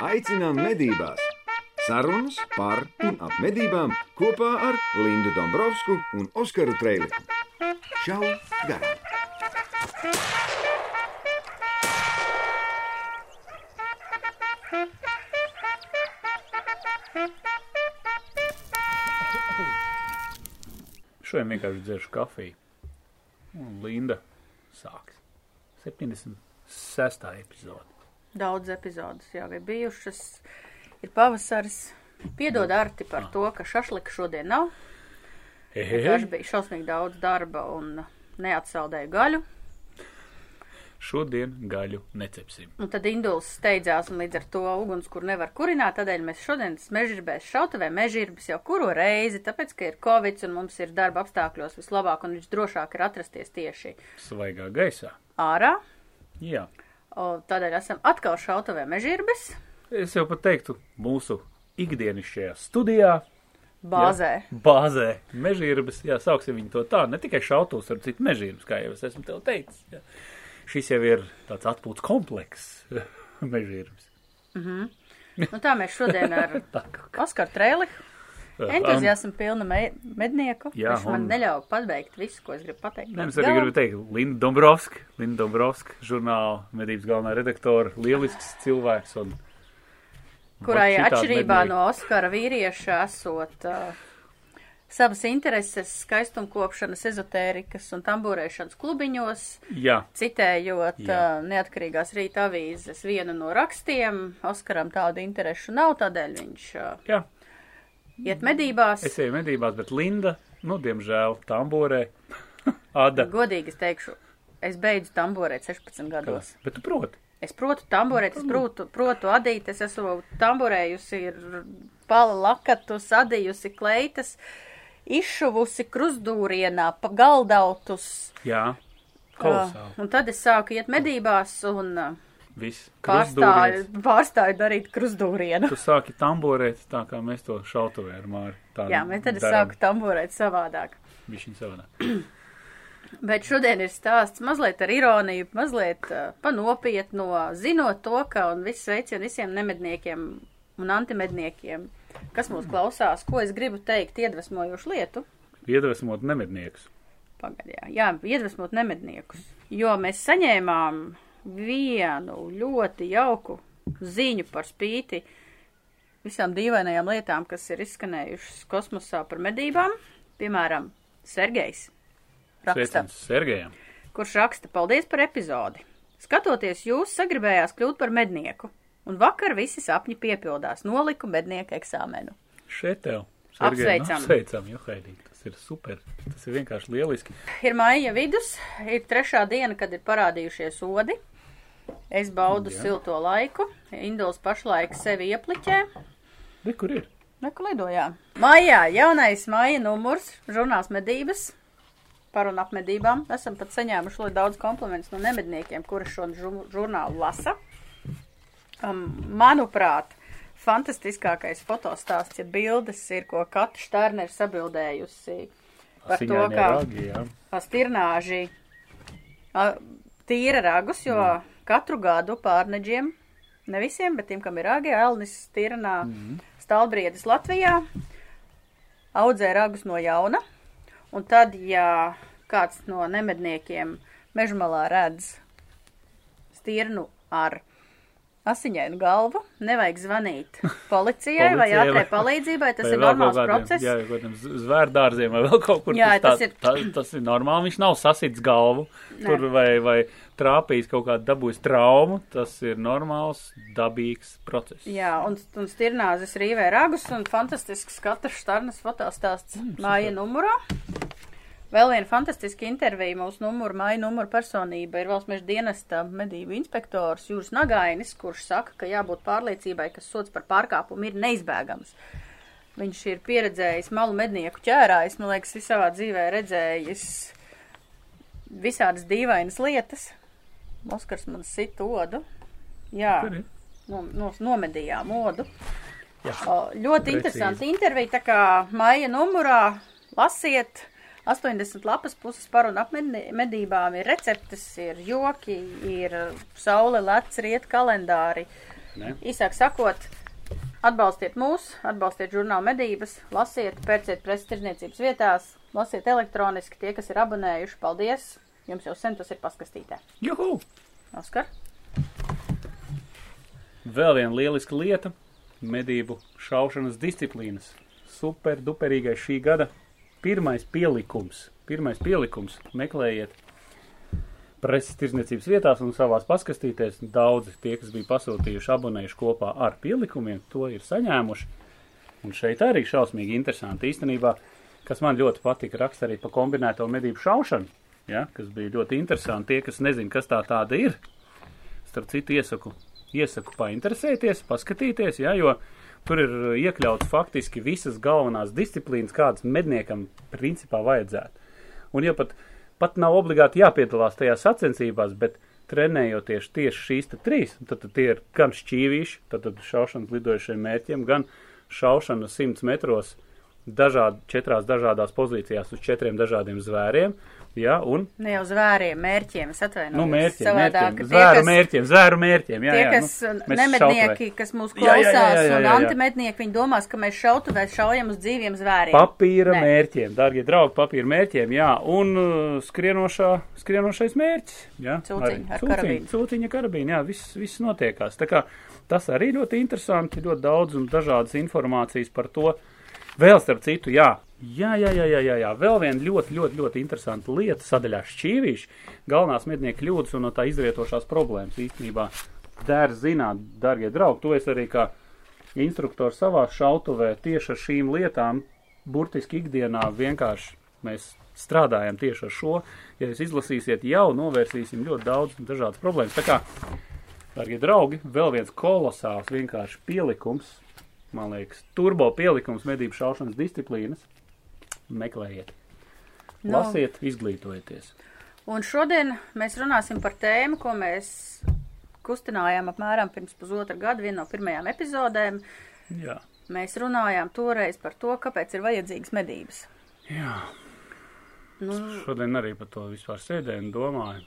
Aicinām medībās! Sarunas par un ap medībām kopā ar Lindu Dombrovskiju un Oskaru Trēliņu. Čau! Garām! Šodien vienkārši dzeršu kafiju. Un Linda sāks. 76. epizode. Daudz epizodes jau ir bijušas. Ir pavasaris. Piedod Arti par to, ka šašlika šodien nav. Vienkārši bija šausmīgi daudz darba un neatsaldēju gaļu. Šodien gaļu necepsim. Un tad Induls steidzās un līdz ar to uguns, kur nevar kurināt, tādēļ mēs šodien mežirbēs šautavē mežirbis jau kuro reizi, tāpēc, ka ir covid un mums ir darba apstākļos vislabāk un viņš drošāk ir atrasties tieši Svaigā gaisā. ārā. Jā. O, tādēļ esam atkal šautavē mežirbis Es jau pat teiktu, mūsu ikdienišķajā studijā. bāzē. Jā, bāzē. Mežīrbas, jā, sauksim viņu to tā. Ne tikai šautos ar citu mežīrbas, kā jau es esmu tev teicis. Jā. Šis jau ir tāds atpūtas komplekss mežīrbas. Nu, tā mēs šodien ar. Oskaru Trēliku entuziasmu pilnu me mednieku. Jā, Viņš man un- neļauj pabeigt visu, ko es gribu pateikt. Nē, es arī gribu teikt, Linda Dombrovska, Linda Dombrovska, žurnāla medības galvenā redaktora, lielisks cilvēks un kurai atšķirībā mednieki. no Oskara vīrieša esot uh, savas intereses skaistumkopšanas, ezotērikas un tambūrēšanas klubiņos, Jā, citējot Jā. uh, neatkarīgās rīta avīzes vienu no rakstiem. Oskaram tādu interesu nav, tādēļ viņš uh, jā, iet medībās. es eju medībās, bet Linda, nu, diemžēl, tamborē, Ada. Godīgi es teikšu, es beidzu tambūrēt 16 gados. Bet tu proti. Es protu tamborēt, es protu, protu adīt, es esmu tamborējusi ir pala lakatus, adījusi kleitas, izšuvusi krustdūrienā, pa galdautus. Jā, Uh, kolosāli. un tad es sāku iet medībās un uh, Viss. pārstāju, pārstāju darīt krustdūrienu. Tu sāki tamborēt tā, kā mēs to šautavē ar Māri. Jā, bet tad es darām. sāku tamborēt savādāk. Bišķiņ savādāk. Bet šodien ir stāsts mazliet ar ironiju, mazliet uh, panopietno, zinot to, ka un viss sveicien visiem nemedniekiem un antimedniekiem, kas mūs klausās, ko es gribu teikt, iedvesmojošu lietu. Iedvesmot nemedniekus. Pagaidījā, jā, iedvesmot nemedniekus, jo mēs saņēmām vienu ļoti jauku ziņu par spīti visām dīvainajām lietām, kas ir izskanējušas kosmosā par medībām. Piemēram, Sergejs raksta, Sergejam. kurš raksta paldies par epizodi. Skatoties, jūs sagribējās kļūt par mednieku, un vakar visi sapņi piepildās, noliku mednieku eksāmenu. Šeit tev. Apsveicam. Apsveicam, jo Haidīgi. Tas ir super. Tas ir vienkārši lieliski. Ir maija vidus, ir trešā diena, kad ir parādījušies odi. Es baudu Jā. silto laiku. Induls pašlaik sevi iepliķē. Re, kur ir? Neku lidojā. Maijā jaunais maija numurs, žurnāls medības par un ap medībām. Esam pat saņēmuši ļoti daudz komplimentus no nemedniekiem, kuri šo žu- žurnālu lasa. Um, manuprāt, fantastiskākais fotostāsts, ja bildes ir, ko Katra Štērna ir sabildējusi par to, Asiņainie kā ragi, jā. stirnāži a, tīra ragus, jo Mm. Katru gadu pārneģiem, ne visiem, bet tiem, kam ir ragi, Elnis stirnā Mhm. stalbriedis Latvijā, audzē ragus no jauna, un tad, ja kāds no nemedniekiem mežmalā redz stirnu ar asiņainu galvu, nevajag zvanīt policijai vai ātrai palīdzībai, tas Vai ir normāls kādiem, process. Jā, kādiem zvērdārziem vai vēl kaut kur. Jā, tas tā, ir- tā, tas ir normāli. Viņš nav sasits galvu tur vai, vai trāpījis kaut kādu dabūjis traumu. Tas ir normāls, dabīgs process. Jā, un, un stirnāzes rīvē ragus un fantastisks katrs štarnas fotostāsts Mm, māja numurā. Vēl viena fantastiska intervija mūsu numuru, māja numuru personība ir valsts meža dienesta medību inspektors Jūras Nagainis, kurš saka, ka jābūt pārliecībai, ka sots par pārkāpumu ir neizbēgams. Viņš ir pieredzējis malu mednieku ķērājs, man liekas, visā dzīvē redzējis visādas dīvainas lietas. Oskars man sit odu. Jā no, no, nomedījām modu. Jā. O, ļoti Precīzi. interesanti intervija, tā kā maija numurā lasiet. 80 lapas puses par un ap medībām ir receptes, ir joki, ir saule, lec, riet kalendāri, Ne? Īsāk sakot, atbalstiet mūs, atbalstiet žurnālu medības, lasiet, pērciet preses tirdzniecības vietās, lasiet elektroniski. Tie, kas ir abonējuši, paldies! Jums jau sen tas ir paskastītē. Juhu! Oskar? Vēl viena lieliska lieta - medību šaušanas disciplīnas. Super duperīgais šī gada pirmais pielikums. Pirmais pielikums - meklējiet preses tirzniecības vietās un savās paskastītēs. Daudzi tie, kas bija pasūtījuši, abonējuši kopā ar pielikumiem, to ir saņēmuši. Un šeit arī šausmīgi interesanti īstenībā, kas man ļoti patika raksta arī pa kombinēto medību šaušanu, ja, kas bija ļoti interesanti. Tie, kas nezin, kas tā tāda ir, starp citu iesaku, iesaku painteresēties, paskatīties, ja, jo tur ir iekļauts faktiski visas galvenās disciplīnas, kādas medniekam principā vajadzētu. Un ja pat, pat nav obligāti jāpiedalās tajā sacensībās, bet trenējoties tieši šīs trīs, tad, tad tie ir gan šķīvīši, tad, tad šaušanas lidojušiem mērķiem, gan šaušana 100 metros dažād, četrās dažādās pozīcijās uz četriem dažādiem zvēriem, ja, un Ne jau zvēriem, mērķiem, es atvainojos. Nu, mērķiem, Savādāk, mērķiem, tie, zvēru kas- mērķiem, zvēru mērķiem, jā, Tie, jā. kas nu, nu, mēs nemednieki, kas mūs Jā, jā, jā, klausās, jā, jā, un jā. antimednieki, viņi domās, ka mēs šautavē šaujam uz dzīviem zvēriem. Papīra Nē. mērķiem, darbie draugi, papīra mērķiem, jā, un uh, skrienošā, skrienošais mērķis. Jā, Cūciņa ar cūciņa, karabīnu. Cūciņa karabīna, jā, viss, viss notiekās. Tā kā tas arī ļoti interesanti, ļoti daudz un dažādas informācijas par to. Vēl starp citu, jā, jā, jā, jā, jā, jā, jā. vēl viena ļoti, ļoti, ļoti interesanta lieta sadaļā šķīvīši, galvenās mednieku kļūdas un no tā izrietošās problēmas īstenībā. Der zināt, darbie draugi, to es arī kā instruktors savā šautuvē tieši ar šīm lietām, burtiski ikdienā vienkārši mēs strādājam tieši ar šo. Ja jūs izlasīsiet, jau novērsīsim ļoti daudz dažādas problēmas. Tā kā, darbie draugi, vēl viens kolosāls vienkārši pielikums, man liekas, turbo pielikums medību šaušanas disciplīnas. Meklējiet, Nu. lasiet, izglītojieties. Un šodien mēs runāsim par tēmu, ko mēs kustinājām apmēram pirms pusotra gada, viena no pirmajām epizodēm. Jā, Mēs runājām toreiz par to, kāpēc ir vajadzīgas medības. jā. Nu, šodien arī par to vispār sēdēju un domāju.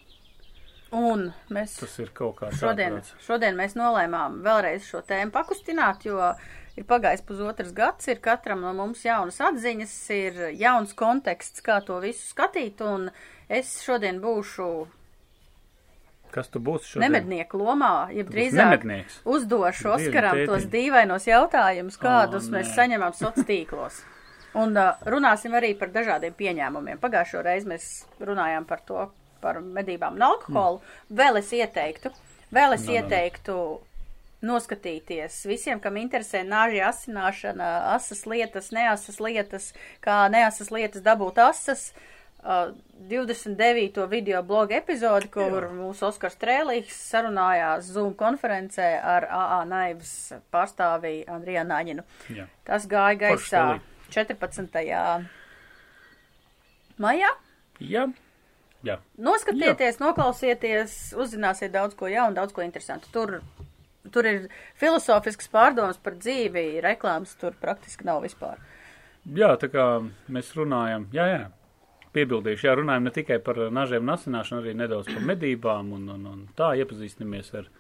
un mēs Tas ir kaut kāds šodien, ārprāts. šodien mēs nolēmām vēlreiz šo tēmu pakustināt, jo ir pagājis pusotrs gads, ir katram no mums jaunas atziņas, ir jauns konteksts, kā to visu skatīt, un es šodien būšu Kas tu būsi šodien? nemednieku lomā, jeb Tu drīzāk uzdošu Dieva Oskaram tētiņ. tos dīvainos jautājumus, kādus nē. mēs saņemam sociālos tīklos. Un uh, runāsim arī par dažādiem pieņēmumiem. Pagājušo reizi mēs runājām par to, par medībām un alkoholu. Mm. Vēl es ieteiktu, vēl es No, no, no. Noskatīties visiem, kam interesē nāža asināšana, asas lietas, neasas lietas, kā neasas lietas dabūt asas. Uh, 29. video bloga epizodi, kur mūsu Oskars Trēlīgs sarunājās Zoom konferencē ar AA Naivas pārstāvī Andriju Nāņinu. Jā. Tas gāja gaisā 14. maijā. Jā. Jā. Noskatieties, noklausieties, uzzināsiet daudz ko jaunu, daudz ko interesantu. Tur, tur ir filozofisks pārdoms par dzīvi, reklāmas tur praktiski nav vispār. jā, tā kā mēs runājam, jā, jā. Piebildīšu, jā, runājam ne tikai par nažiem un asināšanu, arī nedaudz par medībām un, un, un tā iepazīstamies ar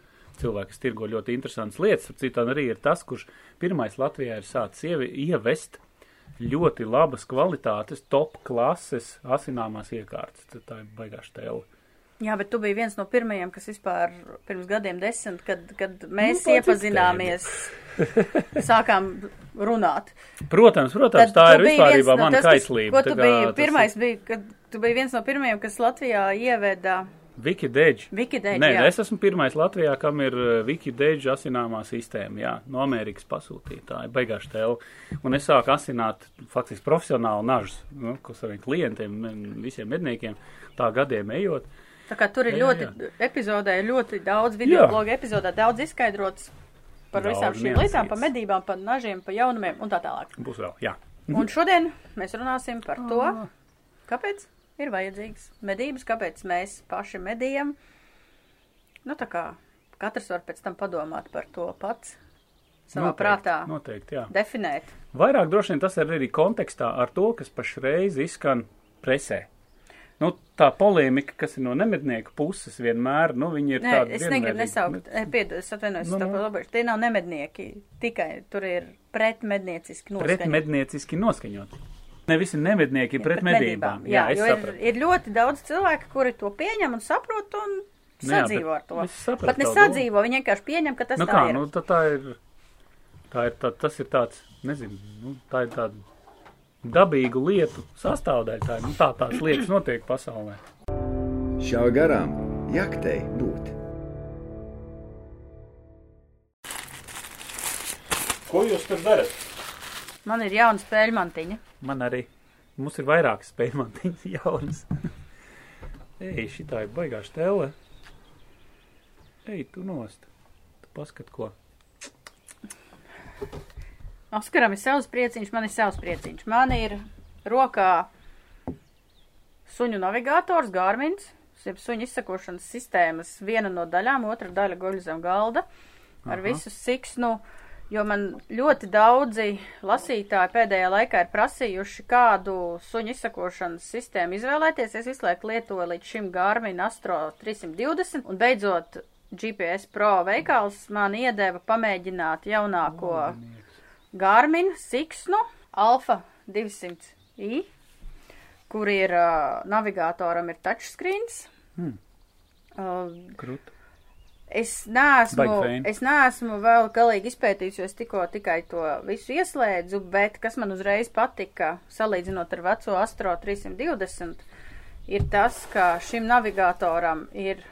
cilvēku, kas tirgo ļoti interesantas lietas. Citādi arī ir tas, kurš pirmais Latvijā ir sācis ievi, ievest ļoti labas kvalitātes, top klases asināmās iekārtas. Tā ir baigāša tēla. Jā, bet tu biji viens no pirmajiem, kas vispār pirms gadiem desmit, kad, kad mēs Nu, iepazināmies, sākām runāt. Protams, protams, Tad tā ir vispārībā no mana tas, kas- kaislība. Ko tu kā biji tas pirmais, bija, kad tu biji viens no pirmajiem, kas Latvijā ieveda Wikidēģi. Wikidēģi. Nē, jā. es esmu pirmais Latvijā, kam ir uh, Wikidēģi asināmā sistēma. Jā, no Amerikas pasūtītāja, beigās tēlu. Un es sāku asināt faktiski profesionāli nažus, nu, ko saviem klientiem, visiem medniekiem, tā gadiem ejot. Tā kā tur ir Jā, ļoti, epizodē ļoti daudz video Jā. bloga epizodē, daudz izskaidrots par Daudz visām šīm lietām, par medībām, par nažiem, par jaunumiem un tā tālāk. Būs vēl, jā. Un šodien mēs runāsim par to, kāpēc ir vajadzīgas medības, kāpēc mēs paši medījam. Nu, tā kā katrs var pēc tam padomāt par to pats savā Noteikti, prātā, Noteikti, jā. definēt. Vairāk droši vien tas ir arī kontekstā ar to, kas pašreiz izskan presē. Nu, tā polēmika, kas ir no nemednieku puses, vienmēr, nu, viņi ir Nē, tādi. es negribu nesaukt, e, piedod, es atvainojos, Nu, nu, nu. nu. tie nav nemednieki, tikai tur ir pretmednieciski noskaņot. Pretmednieciski noskaņot. Ne visi nemednieki ir pret medībām. Jā, es jo ir, sapratu. ir ļoti daudz cilvēku, kuri to pieņem un saprot un Nu jā, sadzīvo bet ar to. Pat ne tavu domu. sadzīvo, viņi vienkārši pieņem, ka tas Nu tā kā, ir. nu tā, tā ir, tā ir, tā, tas ir tāds, nezinu, nu, tā ir tāda dabīgu lietu sastāvdaļa. Nu, tā tās lietas notiek pasaulē. Šā garām jaktei būt. Ko jūs tur darat? Man ir jauna spēļu mantiņa. Man arī. Mums ir vairākas spēļmantiņas jaunas. Ej, šitā ir baigā štele. Ej, tu nost. Tu paskat ko. Oskaram ir savs prieciņš, man ir savs prieciņš. Man ir rokā suņu navigators, Gārmins, jeb suņu izsakošanas sistēmas viena no daļām, otra daļa guļ zem galda ar Aha. visu siksnu, jo man ļoti daudzi lasītāji pēdējā laikā ir prasījuši, kādu suņu izsakošanas sistēmu izvēlēties. Es visu laiku lietoju līdz šim Garmin Astro 320 un beidzot GPS Pro veikals man iedeva pamēģināt jaunāko Garmin Siksnu Alpha 200i, kur ir uh, navigatoram ir touchscreens. Hmm. Uh, Krut. Es neesmu, es neesmu vēl galīgi izpētījis, jo es tikko tikai to visu ieslēdzu, bet kas man uzreiz patika, salīdzinot ar veco Astro 320, ir tas, ka šim navigatoram ir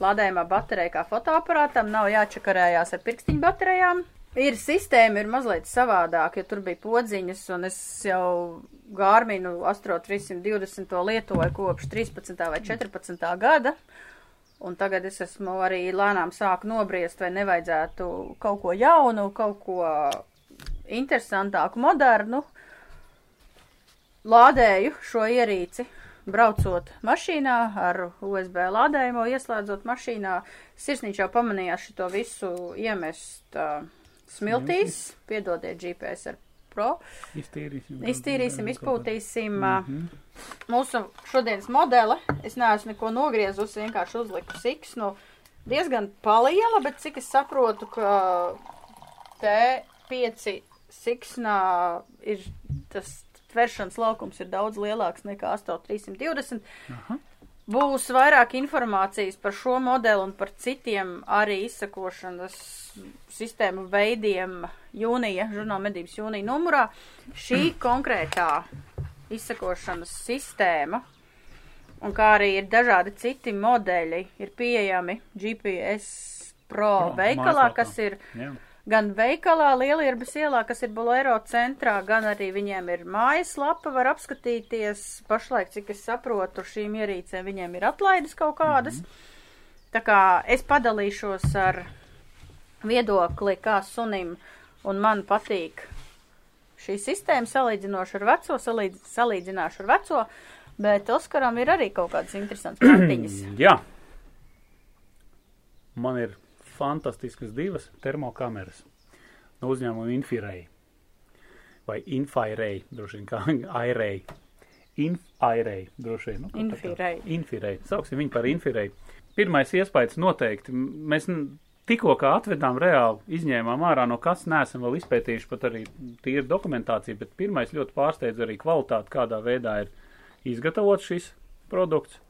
lādējumā baterija kā fotoaparātam, nav jāčakarējās ar pirkstiņu baterijām. Ir sistēma, ir mazliet savādāk, jo tur bija podziņas, un es jau Gārminu Astro 320 to lietoju kopš 13. vai 14. gada. Un tagad es esmu arī lēnām sāku nobriest, vai nevajadzētu kaut ko jaunu, kaut ko interesantāku, modernu. Lādēju šo ierīci, braucot mašīnā ar USB lādējumu, ieslēdzot mašīnā. Sirsnīgs jau pamanījās šo visu iemest uh, smiltīs, piedodiet GPS ar Pro. Iztīrīsim. Iztīrīsim, izpūtīsim. Mhm. Uh, mūsu šodienas modele, es neesmu neko nogriezusi, vienkārši uzliku siksnu. Diezgan paliela, bet cik es saprotu, ka T5 siksnā ir tas tveršanas laukums ir daudz lielāks nekā 8320. Aha. Būs vairāk informācijas par šo modeli un par citiem arī izsakošanas sistēmu veidiem jūnija, žurnāla medības jūnija numurā. Šī konkrētā izsakošanas sistēma un kā arī ir dažādi citi modeļi, ir pieejami GPS Pro, Pro, veikalā, kas ir Jā. Gan veikalā Lielierbas ielā, kas ir Bolero centrā, gan arī viņiem ir mājaslapa, var apskatīties. Pašlaik, cik es saprotu, šīm ierīcēm viņiem ir atlaides kaut kādas. Tā kā es padalīšos ar viedokli, kā sunim un man patīk šī sistēma salīdzinoši ar veco, salīdz, salīdzināšu ar veco, bet Oskaram ir arī kaut kādas interesantas plantiņas. Jā. Man ir fantastiskas divas termokameras no uzņēmuma Infirei. Vai Infirei, droši vien kā Airei. Infirei, droši vien. Nu. Infirei. Infirei. Sauksim viņu par Infirei. Pirmais iespējas noteikti. Mēs tikko kā atvedām reāli, izņēmām ārā no kas neesam vēl izpētījuši pat arī tīri dokumentāciju, bet pirmais ļoti pārsteidz arī kvalitāti, kādā veidā ir izgatavots šis produkts.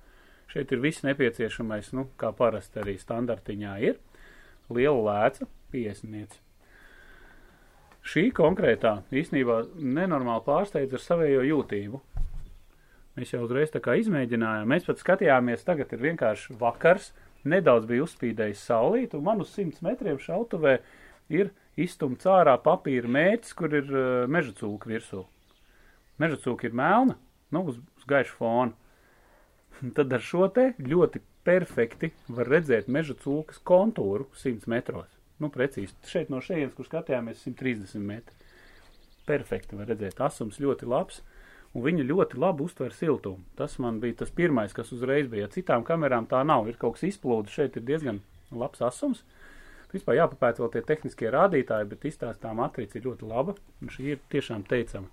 Šeit ir viss nepieciešamais, nu, kā parasti arī standartiņā ir. Liela lēca, 50. Šī konkrētā īstenībā nenormāli pārsteidz ar savējo jūtību. Mēs jau uzreiz tā kā izmēģinājām, mēs pat skatījāmies, tagad ir vienkārši vakars, nedaudz bija uzspīdējis saulīt, un man uz 100 metriem šautuvē ir izstumts ārā papīra mērķis, kur ir uh, meža cūka virsū. Meža cūka ir melna, nu, uz, uz gaišu fona. Tad ar šo te ļoti perfekti var redzēt meža cūkas kontūru 100 metros. Nu, precīzi. Šeit no šejienes, kur skatījāmies, 130 metri. Perfekti var redzēt. Asums ļoti labs, un viņa ļoti labi uztver siltumu. Tas man bija tas pirmais, kas uzreiz bija. Citām kamerām tā nav. Ir kaut kas izplūdes, šeit ir diezgan labs asums. Vispār jāpapēta vēl tie tehniskie rādītāji, bet izstāstā matrica ir ļoti laba, un šī ir tiešām teicama,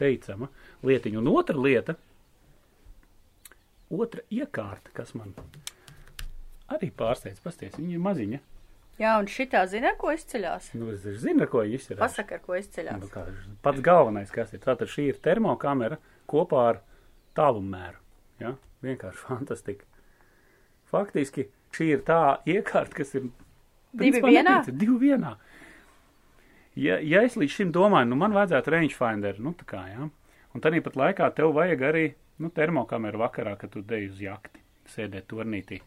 teicama lietiņa. Un otra lieta, otra iekārta, kas man arī pārsteidz. Pasties, viņa ir maziņa. Jā, un šitā zina, ko izceļās? Nu, es zinu, ko izceļās. Pasaka, ar ko izceļās. Nu, kā, pats galvenais, kas ir. Tātad šī ir termokamera kopā ar tālummēru. Ja? Vienkārši fantastika. Faktiski šī ir tā iekārta, kas ir Divi vienā? nepieciešama. Divi vienā. Ja, ja es līdz šim domāju, nu man vajadzētu rangefinder, nu tā kā, jā. Un tad pat laikā tev vajag arī, nu, termokameru vakarā, kad tu deji uz jakti, sēdēt turnītī.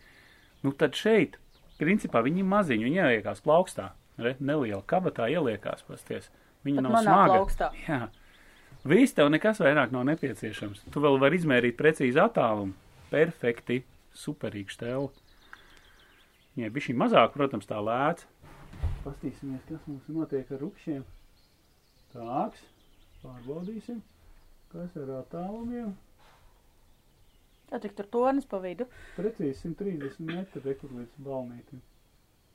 Nu tad šeit, principā, viņi ir maziņi, viņi ieliekās plaukstā, re, neliela kabatā ieliekās, pasties. Viņa Pat nav smaga. plaukstā. Jā. Viss tev nekas vairāk nav nepieciešams. Tu vēl vari izmērīt precīzi attālumu. Perfekti, superīgi stēlu. Jā, bija šī mazāk, protams, tā lēca. Pastīsimies, kas mums notiek ar rupšiem. Tāks, pārbaudīsim, kas ar attālumiem. Tā tik tur tornis pa vidu. Precīzi 130 metri rekur līdz balnītim.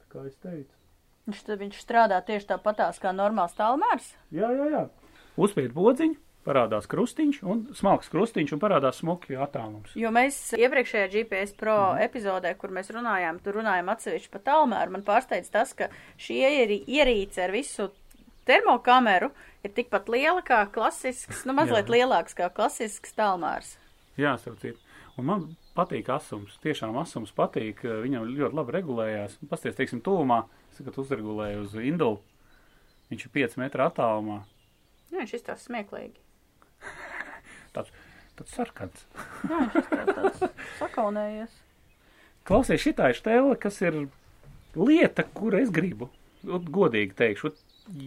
Tā kā es teicu. Viņš, tad viņš strādā tieši tāpatās kā normāls tālmērs. Jā, jā, jā. Uzspied podziņu, parādās krustiņš un smalks krustiņš un parādās smuki attālums. Jo mēs iepriekšējā GPS Pro mm. epizodē, kur mēs runājām, tur runājām atsevišķi par tālmēru. Man pārsteidz tas, ka šī ierīce ar visu termokameru ir tikpat liela kā klasisks, nu mazliet Jā. lielāks kā klasisks tālmērs. Jā, starp citu. Un man patīk asums. Tiešām asums patīk. eh, Viņam ļoti labi regulējās. Pasties, teiksim, tuvumā, es tagad uzregulēju uz Indulu. Viņš ir 5 metru attālumā. Jā, viņš izstāsta smieklīgi. Tāds, tāds sarkans. Jā, viņš izstāsta tāds sakaunējies. Klausies, šitā ir stēle, kas ir lieta, kuru es gribu. Ot, Godīgi teikšu, ot,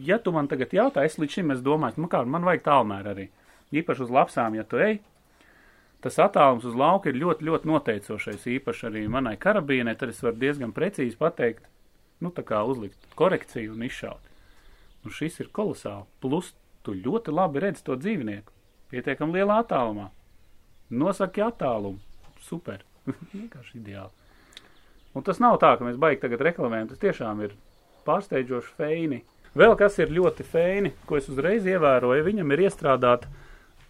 ja tu man tagad jautā, es līdz šim es domāju, nu kā, man vajag tālmēr arī. Īpaši uz lapsām, ja tu ej, tas attālums uz lauka ir ļoti, ļoti noteicošais. Īpaši arī manai karabīnai, tad es varu diezgan precīzi pateikt, nu tā kā uzlikt korekciju un izšaut. Un šis ir kolosāli. Plus, tu ļoti labi redz to dzīvnieku. Pietiekam lielā attālumā. Nosaki attālumu. Super. Vienkārši ideāli. Un tas nav tā, ka mēs baigi tagad reklamējam. Tas tiešām ir pārsteidzoši feini. Vēl kas ir ļoti feini, ko es uzreiz ievēroju, viņam ir iestrādāta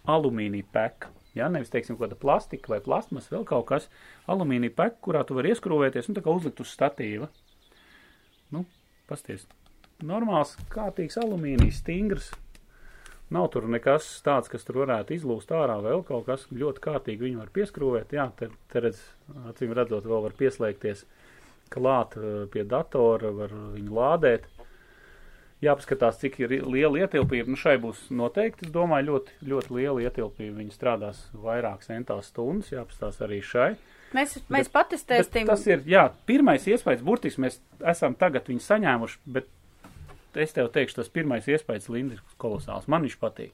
alumīnija peka. Ja, nevis, teiksim, kaut kāda plastika vai plasmas, vēl kaut kas. Alumīnija peka, kurā tu vari ieskrūvēties un tā kā uzlikt uz statīva. Nu, pasties. Normāls, kārtīgs alumīnijas, stingrs. Nav tur nekas tāds, kas tur varētu izlūst ārā, vēl kaut kas ļoti kārtīgi viņu var pieskrūvēt. Jā, te, te redz, acīm redzot, vēl var pieslēgties klāt eh, pie datora, var viņu lādēt. Jāpaskatās, cik ir liela ietilpība. Nu, šai būs noteikti, es domāju, ļoti, ļoti liela ietilpība. Viņi strādās vairākas centās stundas, jāpaskatās arī šai. Mēs, mēs patestēsim. Tas ir, jā, pirmais iespējas, burtiski mēs esam tagad viņu saņēmuši, bet es tev teikšu, tas pirmais iespējas Linda ir kolosāls. Man viņš patīk.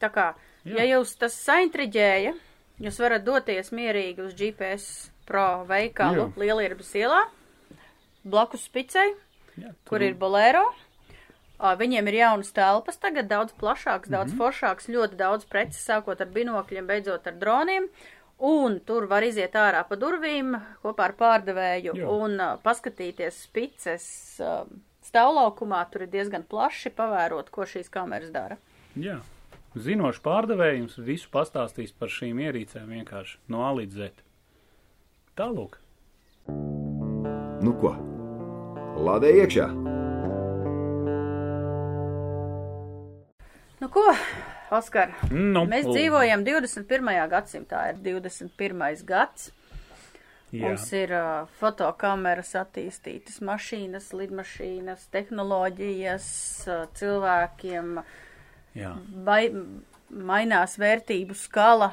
Tā kā, Jā. ja jūs tas saintriģēja, jūs varat doties mierīgi uz GPS Pro veikalu. Lielierbas ielā, blakus spicei, Jā, kur ir bolēro. Viņiem ir jaunas telpas, tagad daudz plašāks, daudz Mhm. foršāks, ļoti daudz preces, sākot ar binokļiem, beidzot ar droniem. Un tur var iziet ārā pa durvīm kopā ar pārdevēju Jā. un uh, paskatīties spices uh, stāvlaukumā. Tur ir diezgan plaši pavērot, ko šīs kameras dara. Jā. Zinošs pārdevējums visu pastāstīs par šīm ierīcēm vienkārši no A līdz Z. Tālūk. Nu ko? Lādē iekšā! Ko, Oskar, Nu, mēs dzīvojam 21. gadsimtā, ir 21. gads. Jā. Mums ir uh, fotokameras attīstītas, mašīnas, lidmašīnas, tehnoloģijas, uh, cilvēkiem Jā. vai, mainās vērtību skala.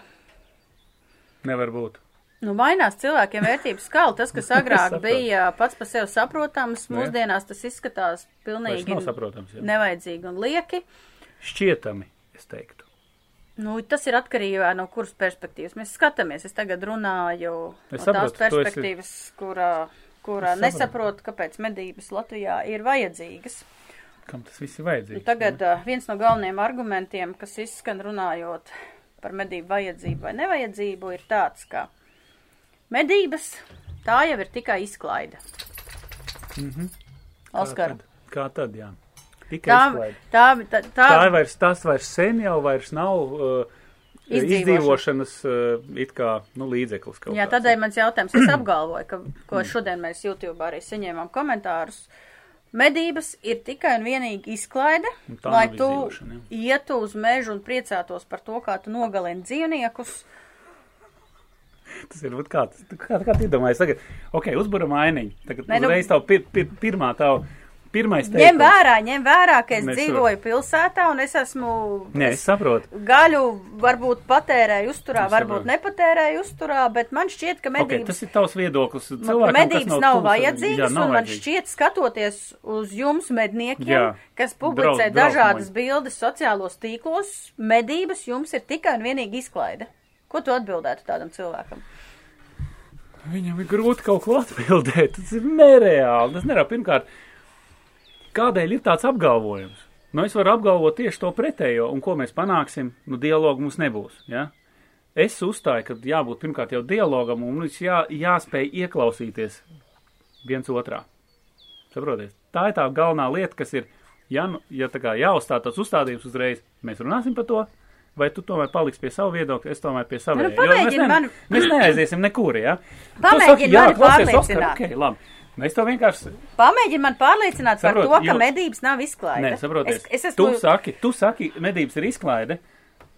Nevar būt. Nu, mainās cilvēkiem vērtības skala. Tas, kas agrāk bija pats par sevi saprotams, Nu, mūsdienās tas izskatās pilnīgi nevajadzīgi un lieki. Šķietami, es teiktu. Nu, tas ir atkarībā no kuras perspektīvas mēs skatāmies. Es tagad runāju Es no tās saprotu, tu esi- perspektīvas, kurā, kurā Es saprotu. nesaprotu, kāpēc medības Latvijā ir vajadzīgas. Kam tas viss ir vajadzīgs? tagad uh, viens no galvenajiem argumentiem, kas izskan runājot par medību vajadzību vai nevajadzību, ir tāds, ka medības tā jau ir tikai izklaide. Mhm. Oskar, Kā tad? Kā tad, jā. Tikai tā, izklaide. tā, tā, tā, Tā ir vairs, tas vairs sen jau vairs nav uh, Izdzīvošana. izdzīvošanas uh, it kā nu, līdzeklis. Jā, kāds. tādēļ mans jautājums, es apgalvoju, ka, ko šodien mēs YouTube arī saņēmām komentārus. Medības ir tikai un vienīgi izklaide, Un lai tu ietu uz mežu un priecātos par to, kā tu nogalini dzīvniekus. Tas ir kā, kā, kā tu iedomājies tagad, ok, uzburam ainiņu. Tagad Nē, nu- uzreiz tavu pir, pir, pirmā tavu, pirmais Ņem teikums. vērā, ņem vērā, ka es Mēs dzīvoju pilsētā un es esmu. Nē, es saprotu. Gaļu varbūt patērēju uzturā, Es varbūt saprotu. nepatērēju uzturā, bet man šķiet, ka medības, tas ir tavs viedoklis. man- Cilvēkam, medības nav tuvs- vajadzīgas, jā, nav un man vajadzīgas. šķiet, skatoties uz jums, medniekiem, Jā. kas publicē Draud- dažādas drausmoņi. bildes sociālos tīklos, medības jums ir tikai un vienīgi izklaide. Ko tu atbildētu tādam cilvēkam? Viņam ir grūti kaut ko atbildēt. Tas ir nereāli. Tas nereāli. Pirmkārt, kādēļ ir tāds apgalvojums? Nu, es varu apgalvot tieši to pretējo, un ko mēs panāksim, nu, dialogu mums nebūs. Ja? Es uzstāju, ka jābūt pirmkārt jau dialogam, un mums jā, jāspēj ieklausīties viens otrā. Saprotiet? Tā ir tā galvenā lieta, kas ir, ja, nu, ja tā kā jāuzstāda tas uzstādījums uzreiz, mēs runāsim par to, vai tu tomēr paliksi pie savu viedokļa, es tomēr pie sava. Nu, mēs, ne, mani- mēs neaiziesim nekur, ja? Pamēģini mani pārliecināt. ok, labi. Es to vienkārši Pamēģini man pārliecināt par Saprot, to, ka jo- medības nav izklaide. Nē, saprotiet, Es, es tu esmu, saki, tu saki, medības ir izklaide.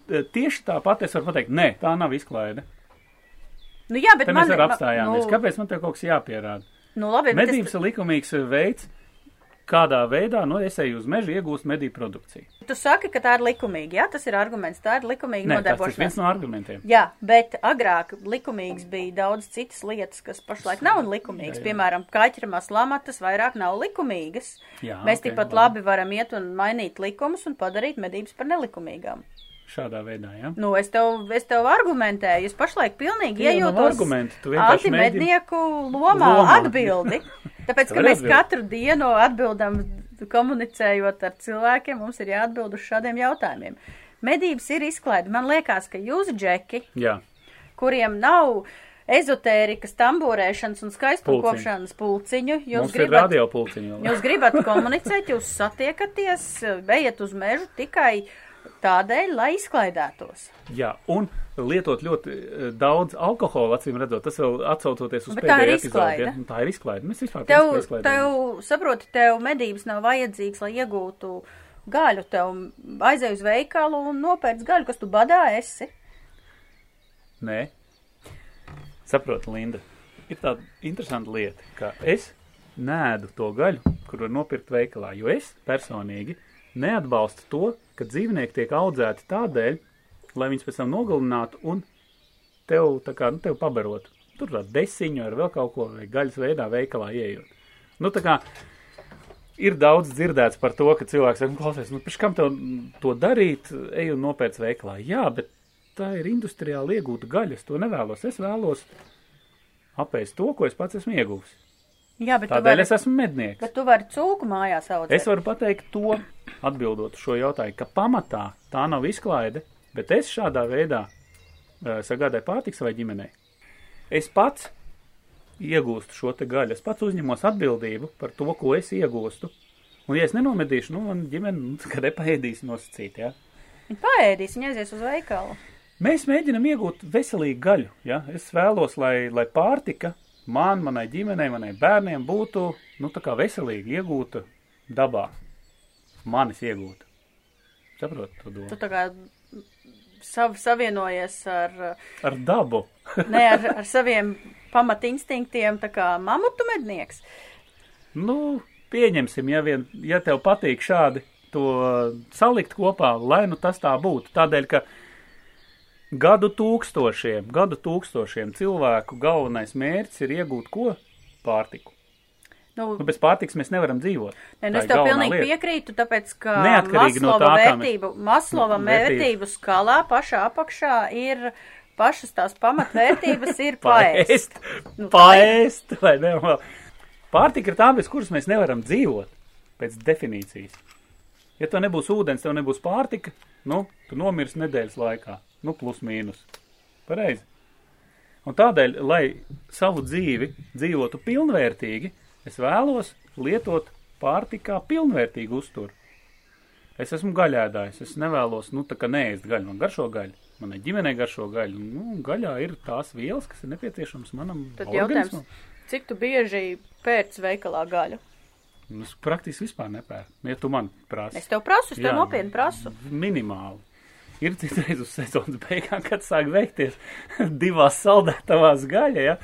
Tieši tāpat es varu pateikt, nē, tā nav izklaide. nu jā, bet Te man, mēs arī apstājāmies. Nu, Kāpēc man te kaut kas jāpierāda? nu labi, Medības ir likumīgs veids, kādā veidā, nu, es eju uz mežu, iegūst medību produkciju. tu saki, ka tā ir likumīga. Jā, tas ir arguments. Tā ir likumīga Nē, tas ir nodarbošanās. viens no argumentiem. Jā, bet agrāk likumīgs bija daudz citas lietas, kas pašlaik nav likumīgas. Jā, jā. Piemēram, kaķeramās lamatas vairāk nav likumīgas. Jā, Mēs ok, tikpat labi. labi varam iet un mainīt likumus un padarīt medības par nelikumīgām. Šādā veidā, jā. Nu, es tev, es tev argumentēju, es pašlaik pilnīgi nav iejūtos antimednieku lomā Lomā. atbildi. Tāpēc, ka mēs atbild. katru dienu atbildam, komunicējot ar cilvēkiem, mums ir jāatbild uz šādiem jautājumiem. Medības ir izklaide. Man liekas, ka jūs, Džeki, Jā, kuriem nav ezotērikas, tamborēšanas un skaistpulkošanas pulciņu, jūs mums gribat, jūs gribat komunicēt, jūs satiekaties, ejat uz mežu tikai tādēļ, lai izklaidētos. Jā, un lietot ļoti eh, daudz alkohola, acīm redzot, tas vēl atsaucoties uz Bet pēdējo epizodi. Ja? Tā ir izklaide. Mēs vispār Tev, tev, saproti, tev medības nav vajadzīgas, lai iegūtu gaļu. Tev aizej uz veikalu un nopērc gaļu, kas tu badā esi. Nē, saprotu, Linda. Ir tāda interesanta lieta, ka es nēdu to gaļu, kur var nopirkt veikalā, jo es personīgi neatbalstu to, ka dzīvnieki tiek audzēti tādēļ, lai viņus pēc tam nogalinātu un tev, kā, nu, tev pabarotu. Tur tā desiņu ar vēl kaut ko, vai gaļas veidā veikalā ieejot. Nu, tā kā ir daudz dzirdēts par to, ka cilvēks saka, nu, klausies, nu, pēc kam tev to darīt, ej un nopērc veikalā. Jā, bet tā ir industriāli iegūta gaļa, es to nevēlos. Es vēlos apēst to, ko es pats esmu ieguvis. Jā, bet Tādēļ vari, es esmu mednieks. bet tu vari cūku mājās audzēt. Es varu pateikt to, atbildot šo jautājumu, ka pamatā tā nav izklaide, bet es šādā veidā uh, sagādāju pārtiku savai ģimenei. Es pats iegūstu šo te gaļu, es pats uzņemos atbildību par to, ko es iegūstu. Un, ja es nenomedīšu, nu, man ģimene, nu, kad nepaēdīs nosacīt, jā. Ja? Paēdīs, viņa aizies uz veikalu. Mēs mēģinam iegūt veselīgu gaļu. Ja? Es vēlos, lai, lai pārtika man, manai ģimenei, manai bērniem būtu nu, tā kā veselīgi iegūta dabā. Manis iegūta. Saprotu to Tu domu. tā kā sav, savienojies ar, Ar dabu. ne, ar, ar saviem pamatinstинktiem, tā kā mamutu mednieks. Nu, pieņemsim, ja, vien, ja tev patīk šādi to salikt kopā, lai nu tas tā būtu. Tādēļ, ka gadu tūkstošiem, gadu tūkstošiem cilvēku galvenais mērķis ir iegūt ko? Pārtiku. Nu, Nu, bez pārtiks mēs nevaram dzīvot. Ne, nu es tev pilnīgi lieta. piekrītu, tāpēc, ka Neatkarīgi no Maslova tā, vērtību, Maslova Nu, vērtību. vērtību skalā pašā apakšā ir pašas tās pamatvērtības ir paēst. Paēst, Nu, paēst, vai ne? Pārtika ir tā, bez kuras mēs nevaram dzīvot, pēc definīcijas. Ja tev nebūs ūdens, tev nebūs pārtika, nu, tu nomirsi nedēļas laikā, nu, plus mīnus. Pareizi. Un tādēļ, lai savu dzīvi dzīvotu pilnvērtīgi, es vēlos lietot pārtikā pilnvērtīgu uzturu. Es esmu gaļēdājs, es nevēlos, nu, tā kā neēst gaļu, man garšo gaļu. manai ģimenei garšo gaļu. Nu, gaļā ir tās vielas, kas ir nepieciešamas manam Tad organismam. jautājums, cik tu bieži pērc veikalā gaļu? Nu, Es praktiski vispār nepērku. Ja tu man prasi. Es tev prasu, es tev Jā. nopietni prasu. Minimāli. Ir citreiz uz sezonas beigām, kad sāk veikties divās saldētavās gaļa, ja?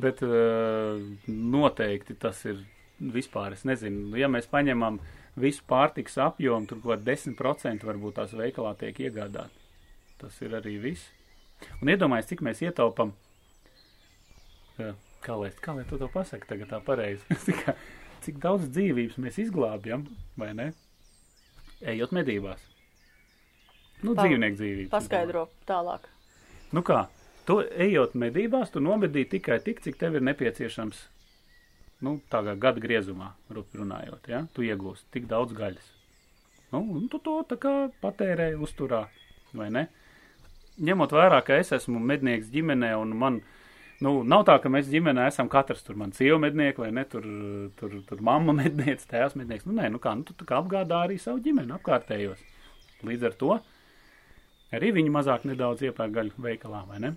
Bet uh, noteikti tas ir vispār, es nezinu, ja mēs paņemam visu pārtiks apjomu, tur kaut kādā 10% varbūt tās veikalā tiek iegādāt. Tas ir arī viss. Un iedomājies, cik mēs ietaupam, uh, kā lai, kā lai tu to pasaki tagad tā pareizi, Cik- cik daudz dzīvības mēs izglābjam, vai ne? Ejot medībās. Nu, Pa- dzīvnieku dzīvības. Paskaidro tālāk. Nu kā, tu ejot medībās, tu nomedīji tikai tik, cik tev ir nepieciešams, nu, tā kā gada griezumā, runājot, ja? Tu iegūsti tik daudz gaļas. Nu, un tu to tā kā patērē uzturā, vai ne? Ņemot vērā, ka es esmu mednieks ģimenē un man, nu, nav tā, ka mēs ģimenē esam katrs tur man sieva mednieki, vai ne, tur, tur, tur mamma mednieks, tēvs mednieks. Nu, nē, nu kā, nu, tu tā kā apgādā arī savu ģimeni apkārtējos. Līdz ar to arī viņi mazāk nedaudz iepērk gaļu veikalā, vai ne?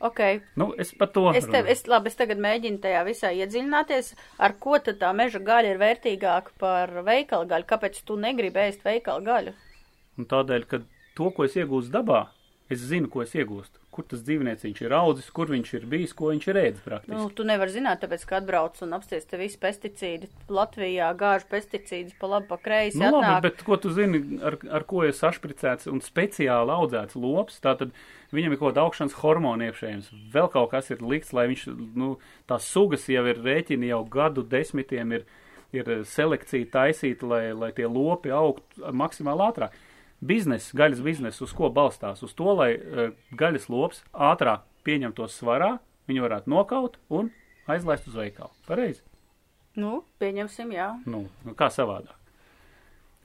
Ok, Nu, es par to. es, tev, runāju. es, labi, es tagad mēģinu tajā visā iedziļināties, ar ko tad tā meža gaļa ir vērtīgāka par veikala gaļu. Kāpēc tu negribi ēst veikala gaļu? Un tādēļ, ka to, ko es iegūstu dabā, es zinu, ko es iegūstu. Kur tas dzīvnieciņš ir audzis, kur viņš ir bijis, ko viņš ir ēdis praktiski. Nu, tu nevari zināt, tāpēc, ka atbrauc un apsties te visi pesticīdi. Latvijā gāž pesticīdus pa labi, pa kreisi. Nu, labi, atnāk. bet ko tu zini, ar, ar ko ir sašpricēts un speciāli audzēts lops? Tātad viņam ir kaut kāda augšanas hormona iekšējums, vēl kaut kas ir likts, lai viņš, nu, tās sugas jau ir rēķini jau gadu desmitiem, ir, ir selekcija taisīta, lai, lai tie lopi augtu maksimāli ātrāk. Bizness, gaļas bizness, uz ko balstās? Uz to, lai uh, gaļas lops ātrāk pieņemtos svarā, viņu varētu nokaut un aizlaist uz veikalu. Pareizi? Nu, pieņemsim, jā. Nu, nu, kā savādāk?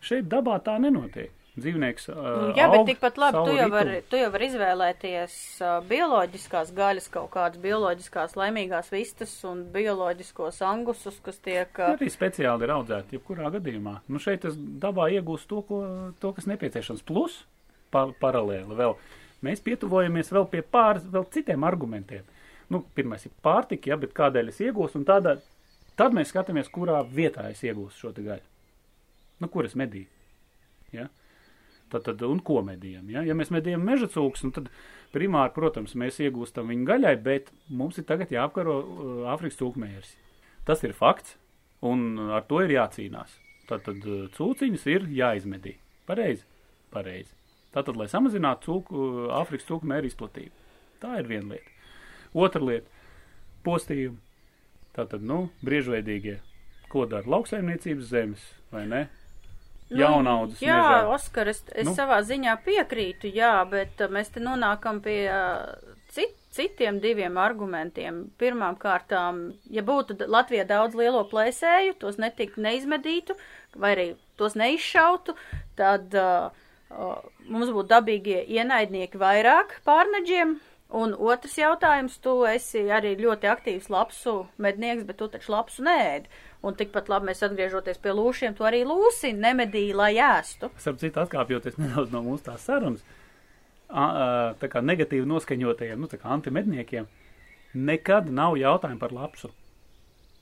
Šeit dabā tā nenotiek. Dzīvnieks. Uh, jā, bet tikpat labi, tu jau ritmu. vari, tu jau vari izvēlēties uh, bioloģiskās gaļas, kaut kādas bioloģiskās laimīgās vistas un bioloģiskos angusus, kas tiek. Uh, Arī speciāli ir audzēti, jebkurā gadījumā. Nu, šeit es dabā iegūstu to, ko, to kas nepieciešams. Plus, pa, paralēli vēl, mēs pietuvojamies vēl pie pāris, vēl citiem argumentiem. Nu, pirmais ir pārtika, ja, bet kādēļ es iegūstu, un tādā, tad mēs skatāmies, kurā vietā es iegūstu šo te gaļu. Nu, kur es medīju? Ja? Tad, tad, un ko medījam? Ja, ja mēs medījam meža cūkus, nu, tad primāri, protams, mēs iegūstam viņu gaļai, bet mums ir tagad jāapkaro uh, Āfrikas cūkmērs. Tas ir fakts, un ar to ir jācīnās. Tātad uh, cūciņas ir jāizmedī. Pareizi? Pareizi. Tātad, lai samazinātu cūku, uh, Āfrikas cūkmēra izplatību. Tā ir viena lieta. Otra lieta - postījumi. Tātad, nu, briežveidīgie. Ko dara lauksaimniecības zemes, vai ne? Jaunaudzes Nu, jā, mežā. Oskar, es, es Nu. savā ziņā piekrītu, jā, bet uh, mēs te nonākam pie uh, cit, citiem diviem argumentiem. Pirmām kārtām, ja būtu Latvijā daudz lielo plēsēju, tos netiktu neizmedītu, vai arī tos neizšautu, tad uh, uh, mums būtu dabīgie ienaidnieki vairāk pārneģiem. Un otrs jautājums, tu esi arī ļoti aktīvs lapsu mednieks, bet tu taču lapsu nēdi. Un tikpat labi mēs atgriežoties pie lūšiem, tu arī lūsi nemedīji, lai ēstu. Starp citu, atkāpjoties nedaudz no mūsu tās sarunas, tā kā negatīvi noskaņotajiem, nu, tā kā antimedniekiem, nekad nav jautājumu par lapsu.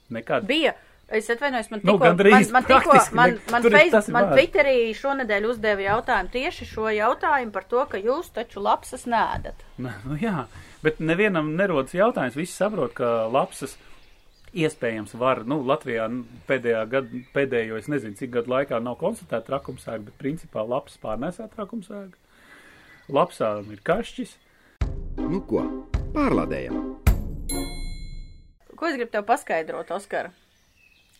Nekad. Bija. Es atvainojos, man Nu, tikko, gandrīz man, man, tikko, man, man, ir- face, ir man. Twitterī šonadēļ uzdeva jautājumu tieši šo jautājumu par to, ka jūs taču lapsas nēdat. Nu, nu, jā, bet nevienam nerodas jautājums. Visi saprot, ka lapsas iespējams var, nu, Latvijā nu, pēdējā gada, pēdējo, es nezinu, cik gadu laikā nav konstatēta trakumsēga, bet principā lapsas pārnēsā trakumsēga. Lapsām ir kašķis. Nu ko, pārlādējam! Ko es gribu tev paskaidrot, Oskar?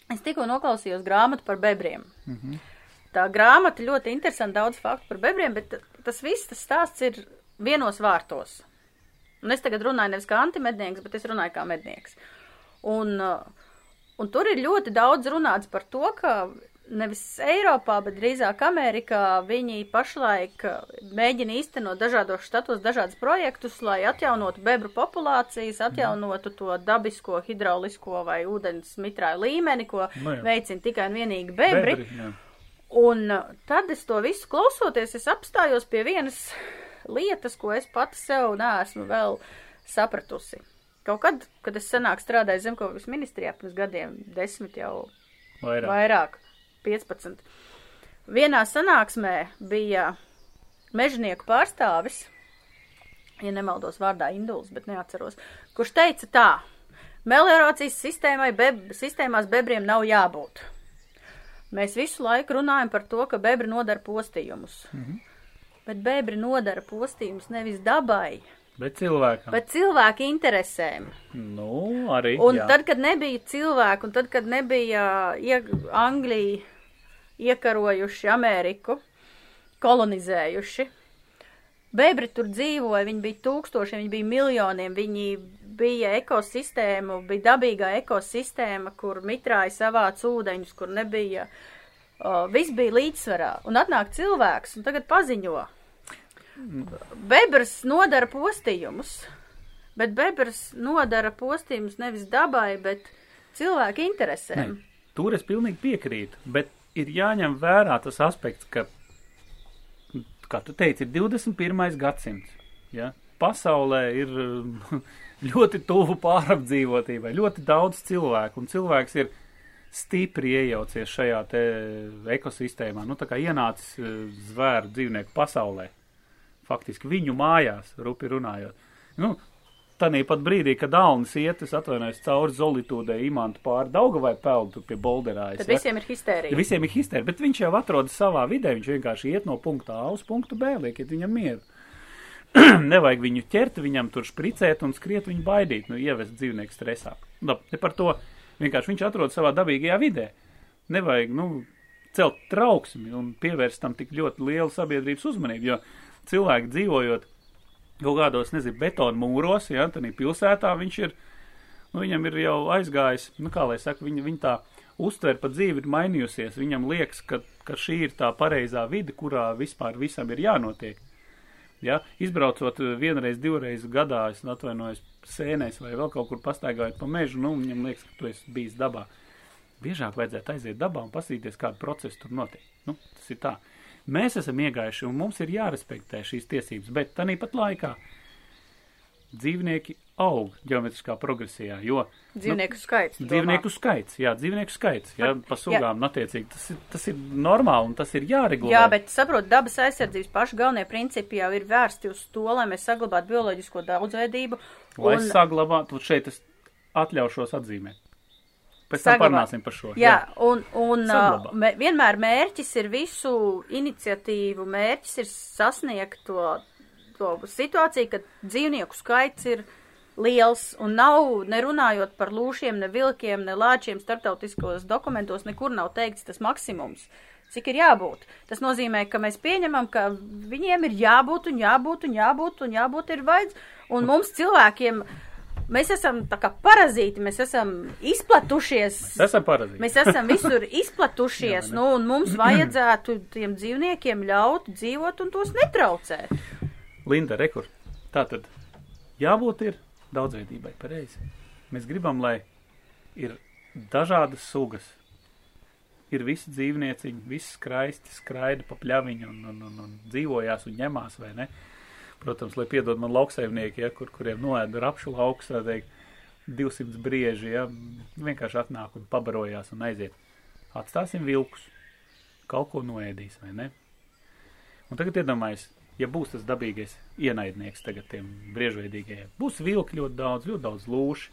Es tikko noklausījos grāmatu par bebriem. Mm Mhm. -hmm. Tā grāmata ļoti interesanti, daudz faktu par bebriem, bet tas viss tas stāsts ir vienos vārtos. Un es tagad runāju nevis kā antimednieks, bet es runāju kā mednieks. Uh, un tur ir ļoti daudz runāts par to, ka nevis Eiropā, bet drīzāk Amerikā viņi pašlaik uh, mēģina īstenot dažādos štatos dažādus projektus, lai atjaunotu bebru populācijas, atjaunotu to dabisko, hidraulisko vai ūdens mitrāju līmeni, ko Nu jā. veicina tikai un vienīgi bebri. jā. Un uh, tad es to visu klausoties, es apstājos pie vienas lietas, ko es pati sev neesmu vēl sapratusi. Kaut kad, kad es senāk strādāju zemkopības ministrijā pirms gadiem, desmit jau Vairāk. vairāk, 15. Vienā sanāksmē bija mežnieku pārstāvis, ja nemaldos vārdā Induls, bet neatceros, kurš teica tā, meliorācijas sistēmai, beb, sistēmās bebriem nav jābūt. Mēs visu laiku runājam par to, ka bebri nodara postījumus. -hmm. Bet bebri nodara postījumus nevis dabai, Bet cilvēkam. bet cilvēku interesēm. Nu, arī. Un jā. tad, kad nebija cilvēku, un tad, kad nebija ie, Anglija iekarojuši Ameriku, kolonizējuši, bebri tur dzīvoja, viņi bija tūkstošiem, viņi bija miljoniem, viņi bija ekosistēma, bija dabīgā ekosistēma, kur mitrāja savāc ūdeņus, kur nebija, o, viss bija līdzsvarā. Un atnāk cilvēks, un tagad paziņo. Bebrs nodara postījumus, bet bebrs nodara postījumus nevis dabai, bet cilvēku interesēm. Ne, tur es pilnīgi piekrītu, bet ir jāņem vērā tas aspekts, ka, kā tu teici, ir 21. gadsimts. Ja? Pasaulē ir ļoti tuvu pārapdzīvotībai, ļoti daudz cilvēku, un cilvēks ir stipri iejaucies šajā te ekosistēmā, nu tā kā ienācis eh, zvēru dzīvnieku pasaulē, faktiski viņu mājās, rupi runājot. Nu, Tanī pat brīdī, kad Alnis iet, es atvainojos cauri Zolitūdē, imantu pāri Daugavai peldu pie Bolderājas. Tad visiem ir histērija. Ja visiem ir histēri, bet viņš jau atrodas savā vidē, viņš vienkārši iet no punkta A uz punktu B, liekiet viņam mieru. Nevajag viņu ķert, viņam tur spricēt un skriet viņu baidīt, nu, ievest dzīvnieku stresā. Nu, ne par to, vienkārši viņš atrodas savā dabīgajā vidē. Nevajag, nu, celt trauksmi un pievērst tam tik ļoti lielu sabiedrības uzmanību, jo cilvēki dzīvojot kaut kādos, nezinu, betonu mūros, ja, tad pilsētā viņš ir, nu, viņam ir jau aizgājis, nu, kā lai saka, viņa, viņa tā uztver pa dzīvi ir mainījusies, viņam liekas, ka, ka šī ir tā pareizā vide, kurā vispār visam ir jānotiek. Ja, izbraucot vienreiz, divreiz gadā, es atvainojos sēnēs vai vēl kaut kur pastaigājot pa mežu, nu, viņam liekas, ka tu esi bijis dabā. Biežāk vajadzētu aiziet dabā un pasīties, kādu procesu tur notiek. Nu, tas ir tā. Mēs esam iegājuši un mums ir jārespektē šīs tiesības, bet tanī pat laikā dzīvnieki aug ģeometriskā progresijā, jo Dzīvnieku skaits. tu nu, dzīvnieku skaits, jā, dzīvnieku skaits, jā, pa sugām, un attiecīgi, tas ir, tas ir normāli un tas ir jāregulē. Jā, bet saprot, dabas aizsardzības paši galvenie principi jau ir vērsti uz to, lai mēs saglabātu bioloģisko daudzveidību. Lai un- saglabātu, šeit es atļaušos atzīmēt. Pēc tam parunāsim par šo. Jā, un, un Saglabāt. uh, mē, vienmēr mērķis ir visu iniciatīvu, mērķis ir sasniegt to, to situāciju, ka dzīvnieku skaits ir liels un nav, nerunājot par lūšiem, ne vilkiem, ne lāčiem, startautiskos dokumentos nekur nav teikts tas maksimums. Cik ir jābūt? Tas nozīmē, ka mēs pieņemam, ka viņiem ir jābūt un jābūt un jābūt un jābūt ir vajadz. Un mums cilvēkiem, mēs esam tā kā parazīti, mēs esam izplatušies. Tas esam parazīti. Mēs esam visur izplatušies, Jā, nu, un mums vajadzētu tiem dzīvniekiem ļaut dzīvot un tos netraucēt. Linda, rekur. Tātad jābūt ir daudzveidībai, pareizi. Mēs gribam, lai ir dažādas sugas. Ir visi dzīvnieciņi, visi skraisti, skraida pa pļaviņu un, un, un, un dzīvojās un ņemās, vai ne? Protams, lai piedod man lauksaimnieki, ja, kur, kuriem noēda rapšu lauks, tā teikt, 200 brieži, ja, vienkārši atnāk un pabarojās un aiziet. Atstāsim vilkus, kaut ko noēdīs, vai ne? Un tagad iedomājies, ja būs tas dabīgais ienaidnieks tagad tiem briežveidīgajiem, būs vilki ļoti daudz, ļoti daudz lūši,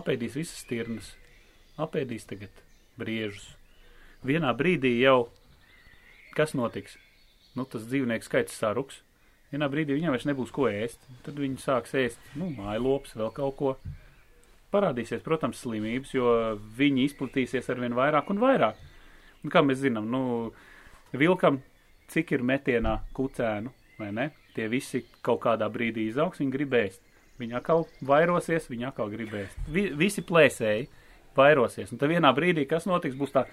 apēdīs visas stirnas, apēdīs tagad briežus. Vienā brīdī jau kas notiks? Nu, tas dzīvnieku skaits saruks. Vienā brīdī viņam vairs nebūs ko ēst. Tad viņi sāks ēst, nu, mājlops, vēl kaut ko. Parādīsies, protams, slimības, jo viņi izplatīsies arvien vairāk un vairāk. Un kā mēs zinām, nu, vilkam, cik ir metienā kucēnu, vai ne? Tie visi kaut kādā brīdī izaugs, viņi gribēs. Viņi atkal vairosies, viņi atkal gribēs. Vi, visi plēsēji vairosies. Un tad vienā brīdī, kas notiks, būs tā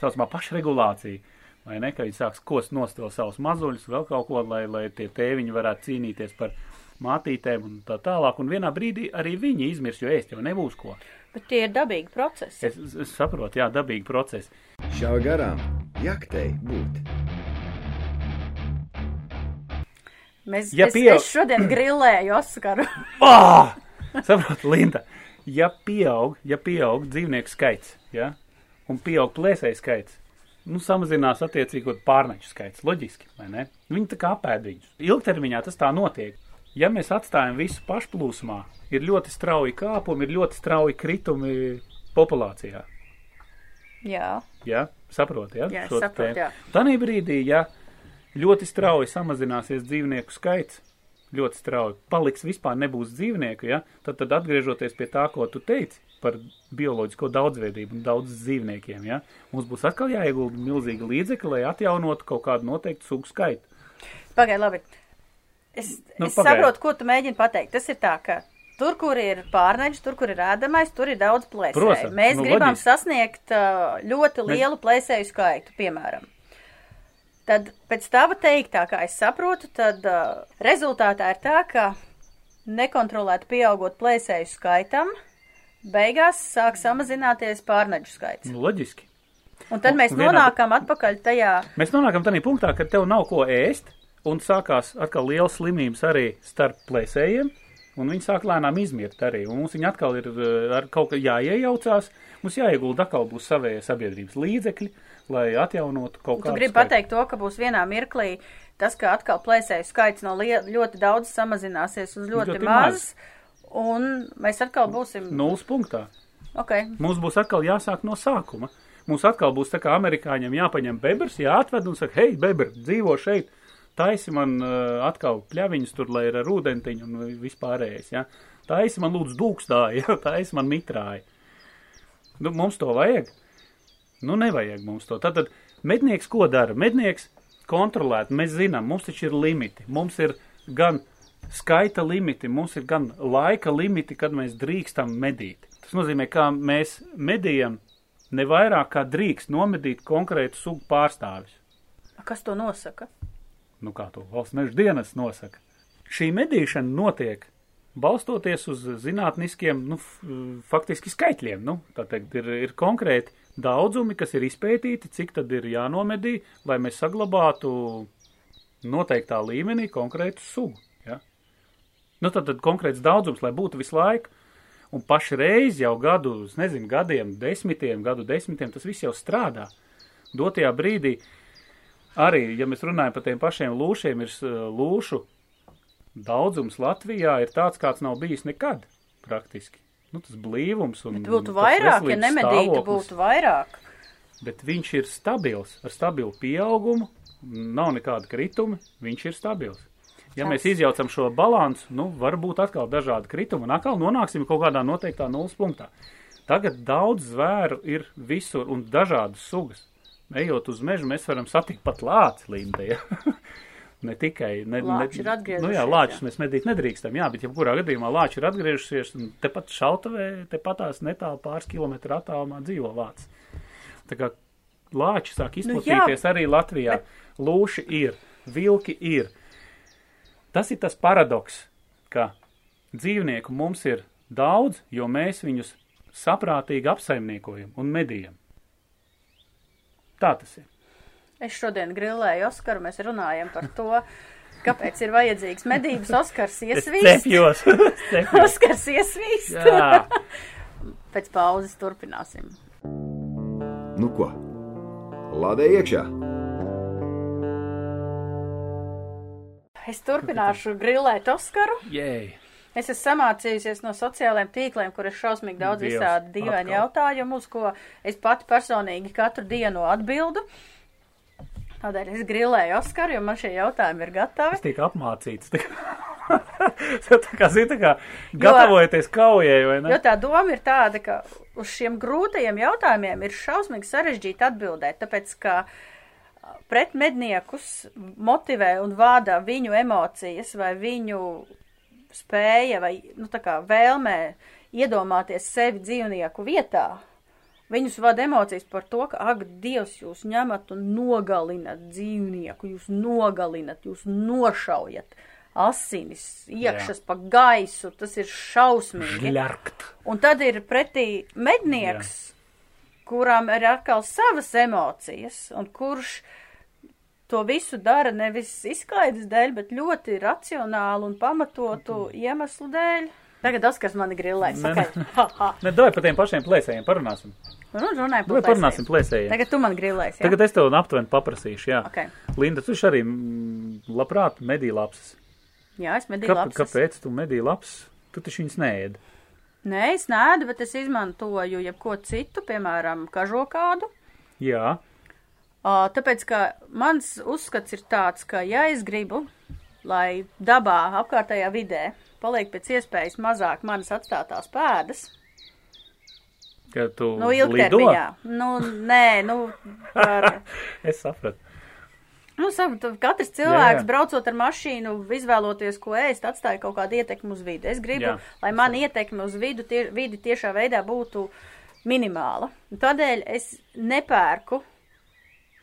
saucamā pašregulācija. Vai ne, ka viņi sāks kost nost vēl savus mazuļus, vēl kaut ko, lai, lai tie tēviņi varētu cīnīties par mātītēm un tā tālāk. Un vienā brīdī arī viņi izmirs, jo ēst jau nebūs ko. Bet tie ir dabīgi procesi. Es, es saprotu, jā, dabīgi procesi. Šāva garām, jaktei būt. Mēs, Ja es, pieaug- es šodien grilēju Oskaru. Ah! Saprot, Linda, ja pieaug, ja pieaug dzīvnieku skaits, ja, un pieaug plēsēju skaits, nu, samazinās attiecīgot pārneču skaits, loģiski, vai ne? Viņi tā kā apēd viņus. Ilgtermiņā tas tā notiek. Ja mēs atstājam visu pašplūsmā, ir ļoti strauji kāpumi, ir ļoti strauji kritumi populācijā. Jā, Ja? Saproti, ja? Jā, tēmu? jā. Tanī brīdī, ja ļoti strauji samazināsies dzīvnieku skaits, ļoti strauji paliks vispār nebūs dzīvnieku, ja? tad, tad atgriežoties pie tā, ko tu teici par bioloģisko daudzveidību un daudz dzīvniekiem, ja? mums būs atkal jāiegulda milzīgi līdzekļi, lai atjaunotu kaut kādu noteiktu sugu skaitu. pagaidi, labi. Es, Nu, es pagaidi. saprotu, ko tu mēģini pateikt. Tas ir tā, ka tur, kur ir pārneģis, tur, kur ir ēdamais, tur ir daudz plēsēju. Protams, Mēs nu, gribam loģiski. sasniegt uh, ļoti Mēs- lielu plēsēju skaitu, piemēram. Tad pēc tava teiktā, kā es saprotu, tad uh, rezultātā ir tā, ka nekontrolēti pieaugot plēsēju skaitam, beigās sāk samazināties pārneģu skaits. Nu, loģiski. Un tad Un- mēs vienā- nonākam atpakaļ tajā Mēs nonākam tādā punktā, ka tev nav ko ēst, un sākās atkal liels slimības arī starp plēsējiem, un viņi sāk lēnām izmirt arī. Un mums viņi atkal ir eh, ar kaut kā jāiejaucās, mums jāiegulda atkal būs savie sabiedrības līdzekļi, lai atjaunotu kaut Tu kādu. gribi skaitu. pateikt to, ka būs vienā mirklī tas, ka atkal plēsēju skaits no ļoti daudz samazināsies uz ļoti, Ļoti maz. maz, un mēs atkal būsim. Nulles punktā. Okay. Mums būs atkal jāsāk no sākuma. Mums atkal būs tā kā amerikāņiem jāpaņem bebrs, jāatved un saka, hei, bebr, dzīvo šeit, taisi man uh, atkal pļaviņus tur, lai ir ar ūdentiņu un vispārējais, ja. Taisi man lūdzu dūkstāji, ja, taisi man mitrāji. Nu, mums to vajag? Nu, nevajag mums to. Tātad mednieks ko dara? Mednieks kontrolēt, mēs zinām, mums taču ir limiti. Mums ir gan skaita limiti, mums ir gan laika limiti, kad mēs drīkstam medīt. Tas nozīmē, ka mēs medījam ne vairāk kā drīkst nomedīt konkrētu sugu pārstāvis. Kas to nosaka? Nu, kā to valsts meža dienas nosaka. Šī medīšana notiek balstoties uz zinātniskiem, nu, faktiski skaitļiem. Nu, tā teikt, ir, ir konkrēti daudzumi, kas ir izpētīti, cik tad ir jānomedī, lai mēs saglabātu noteiktā līmenī konkrētu sugu. Ja? Nu, tad, tad konkrēts daudzums, lai būtu visu laiku. Un pašreiz jau gadu, es nezinu, gadiem, desmitiem, gadu desmitiem tas viss jau strādā. Dotajā brīdī arī, ja mēs runājam par tiem pašiem lūšiem, ir lūšu daudzums Latvijā ir tāds, kāds nav bijis nekad praktiski. Nu, tas blīvums un Bet būtu vairāk, ja nemedītu, būtu vairāk. Bet viņš ir stabils, ar stabilu pieaugumu, nav nekāda krituma, viņš ir stabils. Ja mēs izjaucam šo balansu, nu, var būt atkal dažādi kritumi, un atkal nonāksim kaut kādā noteiktā nulles punktā. Tagad daudz zvēru ir visur un dažādas sugas. Ejot uz mežu, mēs varam satikt pat lāci līmē. Ja? ne tikai. Ne, Lāči ir atgriezušies, Nu, jā, jā. lāčus mēs medīt nedrīkstam, jā, bet jebkurā gadījumā lāči ir atgriežušies, un tepat šautavē, tepatās netālu pāris kilometru attālumā dzīvo lācis. Tā kā lāči sāk Nu, izplatīties arī Latvijā. Lūši ir, vilki ir. Tas ir tas paradoks, ka dzīvnieku mums ir daudz, jo mēs viņus saprātīgi apsaimniekojam un medījam. Tā tas ir. Es šodien grilēju Oskaru, mēs runājam par to, kāpēc ir vajadzīgs medības. Oskars Es iesvīst. cepjos. es cepjos. Oskars iesvīst. Jā. Pēc pauzes turpināsim. Nu ko? Lādē iekšā! Es turpināšu grilēt Oskaru. Jēj. Es esmu samācījusies no sociālajiem tīkliem, kur ir šausmīgi daudz Dievs, visādi dīvaini atkal. jautājumu, uz ko es pati personīgi katru dienu atbildu. Tādēļ es grilēju Oskaru, jo man šie jautājumi ir gatavi. Es tiku apmācīts. Tā kā, tā kā, zini, tā kā gatavojoties kaujai, vai ne? Jo tā doma ir tāda, ka uz šiem grūtajiem jautājumiem ir šausmīgi sarežģīti atbildēt, tāpēc ka pret medniekus motivē un vādā viņu emocijas vai viņu spēja vai, nu, tā kā vēlmē iedomāties sevi dzīvnieku vietā. Viņus vada emocijas par to, ka, ak, Dievs, jūs ņemat un nogalinat dzīvnieku, jūs nogalinat, jūs nošaujat asinis, iekšas pa gaisu, tas ir šausmīgi. Gļarkt. Un tad ir pretī mednieks, kuram ir atkal savas emocijas, un kurš to visu dara nevis izklaides dēļ, bet ļoti racionālu un pamatotu iemeslu dēļ. Tagad mani grillē. Ne, Sakai, ha, ha. Ne, dai par tiem pašiem plēsējiem parunāsim. Nu, runāj Vai par parunāsim plēsējiem? Tagad tu man grillēsi. Ja? Tagad es tev aptuveni paprasīšu, jā. Okay. Linda, tu arī mm, labprāt medī lapsas. Jā, es medīju Kāp, labs. kāpēc tu medī lapsas? Tu taču viņas neēdi. Nē, es nēdu, bet es izmantoju jebko citu, piemēram, kažokādu. Jā, Ā, Tāpēc, ka mans uzskats ir tāds, ka ja es gribu, lai dabā, apkārtējā vidē paliek pēc iespējas mazāk manas atstātās pēdas, ka tu nu, lido. ilgtermiņā. Nu, nē, nu, par, Es sapratu. nu, savu, tu- katrs cilvēks, Jā, jā. braucot ar mašīnu, izvēloties, ko ēst, atstāja kaut kādu ietekmi uz vidi. Es gribu, Jā, lai man ietekme uz vidu, tie, vidi tiešā veidā būtu minimāla. Tādēļ es nepērku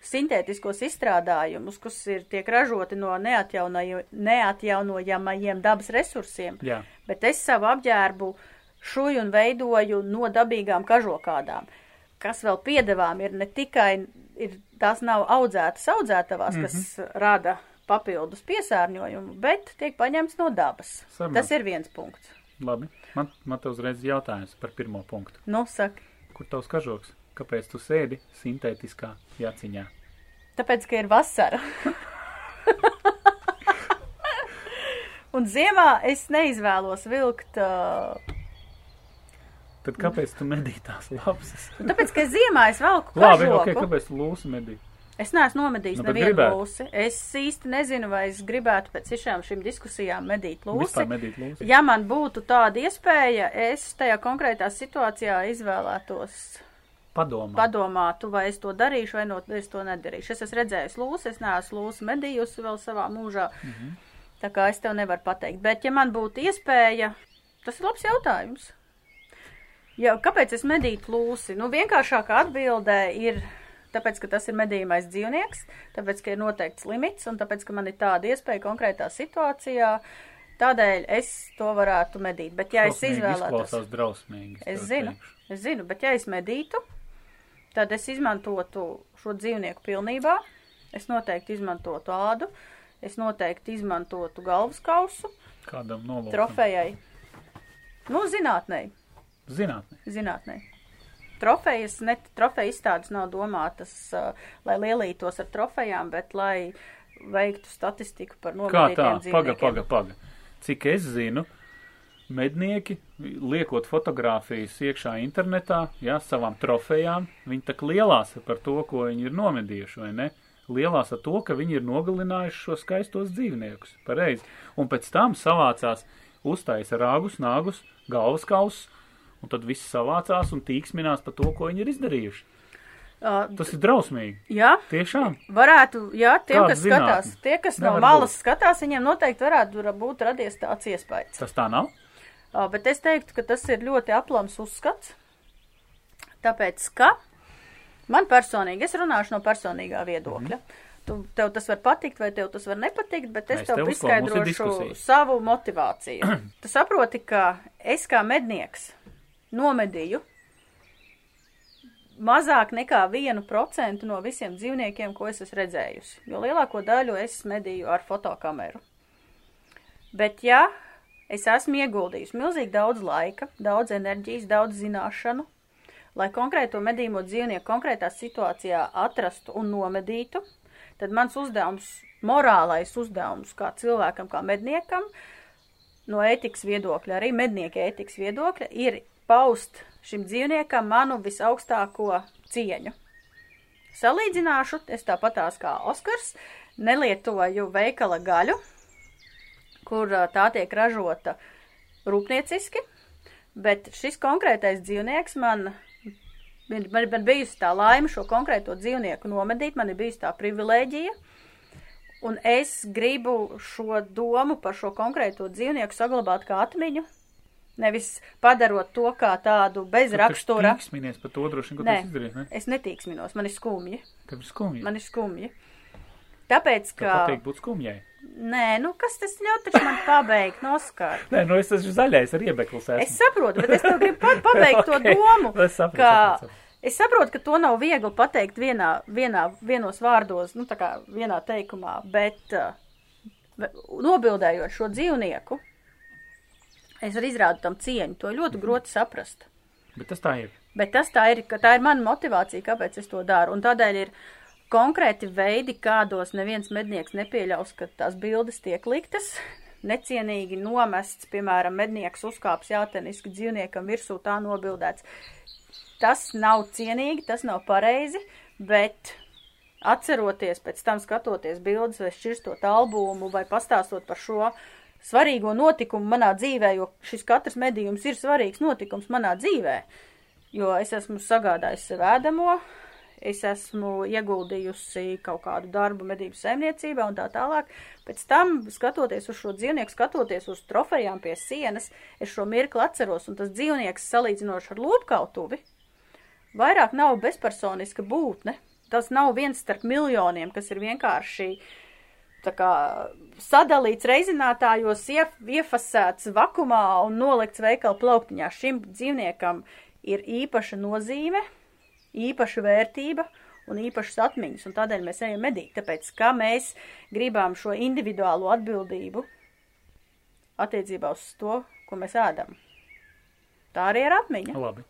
sintētiskos izstrādājumus, kas ir tiek ražoti no neatjaunojamajiem dabas resursiem, Jā, bet es savu apģērbu šuju un veidoju no dabīgām kažokādām, kas vēl piedevām ir ne tikai, ir, tās nav audzētas audzētavās, mm -hmm. kas rada papildus piesārņojumu, bet tiek paņemts no dabas. Sapratu. Tas ir viens punkts. labi. Man, man te uzreiz jautājums par pirmo punktu. Nu, saka. Kur tavs kažoks? Kāpēc tu sēdi sintētiskā jāciņā? Tāpēc, ka ir vasara. Un ziemā es neizvēlos vilkt, uh, Tad kāpēc tu medī tās lapsas? tāpēc, ka ziemā es velku Labi, kažoku. ok, kāpēc tu lūsi medī? Es neesmu nomedījis Nu, nu, nevienu lūsi. Es īsti nezinu, vai es gribētu pēc šām šīm diskusijām medīt lūsi. medīt lūsi? Ja man būtu tāda iespēja, es tajā konkrētā situācijā izvēlētos Padomā. padomātu, vai es to darīšu, vai no, es to nedarīšu. Es esmu redzējis lūsi, es neesmu lūsi medījusi vēl savā mūžā. Mm. -hmm. Tā kā es tev nevaru pateikt. Bet, ja man būtu iespēja, tas ir labs jautājums. Jā, kāpēc es medītu lūsi? Nu, vienkāršākā atbildē ir, tāpēc, ka tas ir medījumais dzīvnieks, tāpēc, ka ir noteikts limits un tāpēc, ka man ir tāda iespēja konkrētā situācijā. Tādēļ es to varētu medīt. Bet, ja es Drausmīgi izvēlētos, Izklausās drausmīgi. Es zinu, teikšu. es zinu, bet ja es medītu, tad es izmantotu šo dzīvnieku pilnībā. Es noteikti izmantotu ādu, es noteikti izmantotu galvas kausu Kādam nolūkam? trofejai. Nu, zinātnē, Zinātnē. zinātnē. Trofejas, ne trofeja izstādes nav domātas, uh, lai lielītos ar trofejām, bet lai veiktu statistiku par Kā tā? nomedītiem Paga, dzīvniekiem. paga, paga. Cik es zinu, mednieki, liekot fotogrāfijas iekšā internetā, jā, savām trofejām, viņi tak lielās par to, ko viņi ir nomedījuši, vai ne? Lielās ar to, ka viņi ir nogalinājuši šo skaistos dzīvniekus. Pareizi. Un pēc tam savācās, uztaisa rāgus, nāgus, galvas kausus, un tad viss savācās un tīksminās par to, ko viņi ir izdarījuši. Uh, Tas ir drausmīgi. jā, Tiešām. Varētu, jā, tiem, Kāda kas skatās, zinātne? tie, kas no Nevar malas būt. skatās, viņiem noteikti varētu būt radies tāds iespējas. Tas tā nav. Ā, Bet es teiktu, ka tas ir ļoti aplams uzskats, tāpēc, ka man personīgi, es runāšu no personīgā viedokļa. Mm -hmm. Tu, tev tas var patikt, vai tev tas var nepatikt, bet es Mēs tev tev izskaidrošu savu motivāciju. tu saproti, ka es kā mednieks nomedīju mazāk nekā 1% no visiem dzīvniekiem, ko es esmu redzējusi. Jo lielāko daļu es medīju ar fotokameru. Bet, ja es esmu ieguldījusi milzīgi daudz laika, daudz enerģijas, daudz zināšanu, lai konkrēto medījumu dzīvnieku konkrētā situācijā atrastu un nomedītu, tad mans uzdevums, morālais uzdevums kā cilvēkam, kā medniekam, no ētikas viedokļa, arī mednieka ētikas viedokļa, ir paust šim dzīvniekam manu visaugstāko cieņu. Salīdzināšu, es tāpatās kā Oskars, nelietoju veikala gaļu, kur tā tiek ražota rūpnieciski, bet šis konkrētais dzīvnieks man, man, man, man bijusi tā laime šo konkrēto dzīvnieku nomedīt, man ir bijusi tā privilēģija, un es gribu šo domu par šo konkrēto dzīvnieku saglabāt kā atmiņu, nevis padarot to kā tādu bezrakstura. Tīksminies par to droši vien, ko tu izdarīji, ne? es netīksminos, man ir skumji, Tev ir skumji. man ir skumji. Tāpēc, Ka... ka, Pateikt būt skumjai. nē, nu kas tas ļauj taču man pabeigt, noskar. Nē, nu es esmu zaļais ar iebeklis. Es saprotu, bet es tev gribu pa- pabeigt to Ok, domu, es saprotu, ka saprotu, saprotu. Es saprotu, ka to nav viegli pateikt vienā, vienā, vienos vārdos, nu, tā kā vienā teikumā, bet uh, nobildējot šo dzīvnieku, es arī izrādu tam cieņu. To ļoti grūti saprast. Bet tas tā ir. Bet tas tā ir, ka tā ir mana motivācija, kāpēc es to daru. Un tādēļ ir konkrēti veidi, kādos neviens mednieks nepieļaus, ka tās bildes tiek liktas. Necienīgi nomests, piemēram, mednieks uzkāps jāteniski dzīvniekam virsū tā nobildēts. Tas nav cienīgi, tas nav pareizi, bet atceroties pēc tam skatoties bildes vai šķirstot albumu vai pastāstot par šo svarīgo notikumu manā dzīvē, jo šis katrs medījums ir svarīgs notikums manā dzīvē, jo es esmu sagādājis sev ēdamo, es esmu ieguldījusi kaut kādu darbu medību saimniecībā un tā tālāk. Pēc tam, skatoties uz šo dzīvnieku, skatoties uz trofejām pie sienas, es šo mirkli atceros, un tas dzīvnieks salīdzinoši ar lopkautuvi vairāk nav bezpersoniska būtne. Tas nav viens starp miljoniem, kas ir vienkārši tā kā sadalīts reizinātājos, ief, iefasēts vakumā un nolikts veikala plauktiņā. Šim dzīvniekam ir īpaša nozīme, īpaša vērtība un īpašas atmiņas, un tādēļ mēs ejam medīt, tāpēc, ka mēs gribam šo individuālo atbildību attiecībā uz to, ko mēs ēdam. Tā arī ir atmiņa. Labi.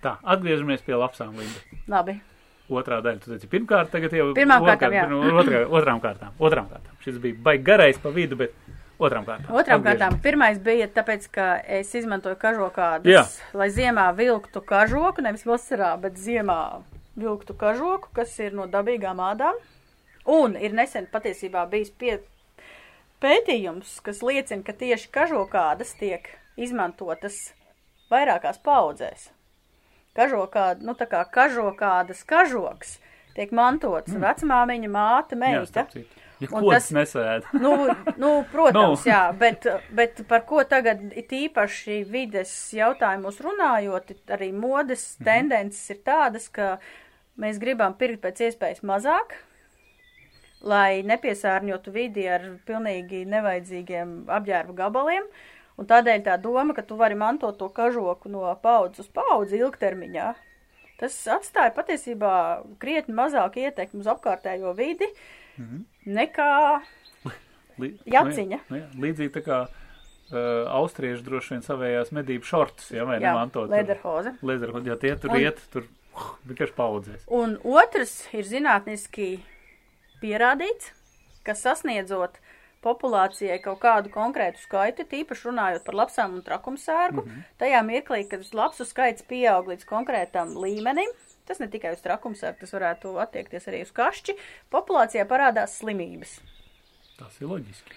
Tā, atgriežamies pie lapsām, Linda. Labi. Otrā daļa, tu teici, pirmkārt, tagad jau Pirmām kārtām, jā. nu, otrā, otrām kārtām, otrām kārtām. Šis bija baigi garais pa vidu, bet otrām kārtām. Otrām kārtām, pirmais bija tāpēc, ka es izmantoju kažokādus, Jā. lai ziemā vilktu kažoku, nevis vasarā, bet ziemā vilktu kažoku, kas ir no dabīgām ādām. Un ir nesen patiesībā bijis pie pētījums, kas liecina, ka tieši kažokādas tiek izmantotas vairākās paudzēs. Kažokāda, nu tā kā kažokādas kažoks tiek mantots mm. vecmāmiņa, māte, Jā, meita. citu. Ja Un tas- nesēd. Nu, nu, protams, Nu. jā, bet, bet par ko tagad it īpaši vides jautājumos runājot, arī modes tendences ir tādas, ka mēs gribam pirkt pēc iespējas mazāk, lai nepiesārņotu vidi ar pilnīgi nevajadzīgiem apģērba gabaliem. Un tādēļ tā doma, ka tu vari mantot to kažoku no paudzes uz paudzi ilgtermiņā, tas atstāja patiesībā krietni mazāk ietekmi uz apkārtējo vidi nekā Li- Jaciņa. Nu, jā, nu, jā, līdzīgi tā kā uh, austrieši droši vien savējās medību šortus, ja, vai Jā, nemantot. lederhoze. Lederhoze, ja tie tur Un- iet, tur uh, vienkārši paudzēs. Un otrs ir zinātniski pierādīts, ka sasniedzot populācijai kaut kādu konkrētu skaitu, tīpaši runājot par lapsām un trakumsērgu, mm -hmm. tajā mirklī, kad lapsu skaits pieaug līdz konkrētam līmenim, tas ne tikai uz trakumsērgu, tas varētu attiekties arī uz kašķi, populācijā parādās slimības. Tas ir loģiski.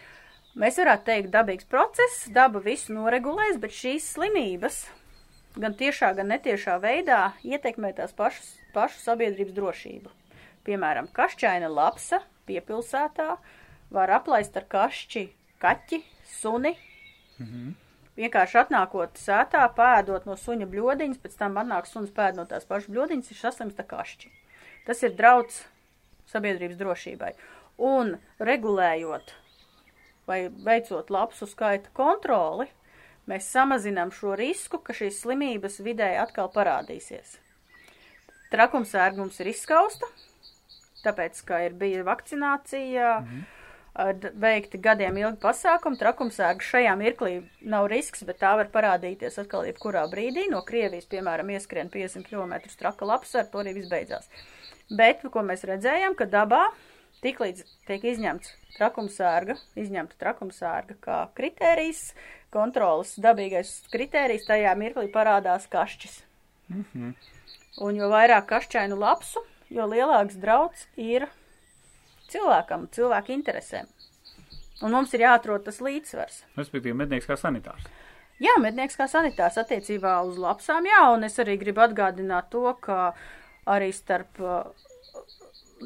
Mēs varētu teikt, dabīgs process, daba visu noregulēs, bet šīs slimības gan tiešā, gan netiešā veidā ietekmē tās pašas, pašu sabiedrības drošību. Piemēram, kašķaina lapsa piepilsētā var aplaist ar kašķi kaķi, suni. Mm -hmm. Vienkārši atnākot sētā, pēdot no suņa bļodiņas, pēc tam atnāk suns pēd no tās pašas bļodiņas, ir saslimsta kašķi. Tas ir drauds sabiedrības drošībai. Un regulējot vai veicot lapsu skaita kontroli, mēs samazinām šo risku, ka šīs slimības vidē atkal parādīsies. Trakumsērga mums ir izskausta, tāpēc, ka ir bija vakcinācija, mm -hmm. Veikti gadiem ilgi pasākumi. Trakumsērga šajā mirklī nav risks, bet tā var parādīties atkal jebkurā brīdī. No Krievijas, piemēram, ieskrien 50 km traka lapas, ar to arī viss beidzās. Bet, ko mēs redzējām, ka dabā tiklīdz tiek izņemts trakumsērga, izņemta trakumsērga kā kritērijs, kontrolas dabīgais kritērijs, tajā mirklī parādās kašķis. Mm -hmm. Un jo vairāk kašķainu lapsu, jo lielāks drauds ir cilvēkam, cilvēku interesēm. Un mums ir jāatrod tas līdzsvars. Respektīvi, mednieks kā sanitārs. Jā, mednieks kā sanitārs attiecībā uz lapsām, jā, un es arī gribu atgādināt to, ka arī starp uh,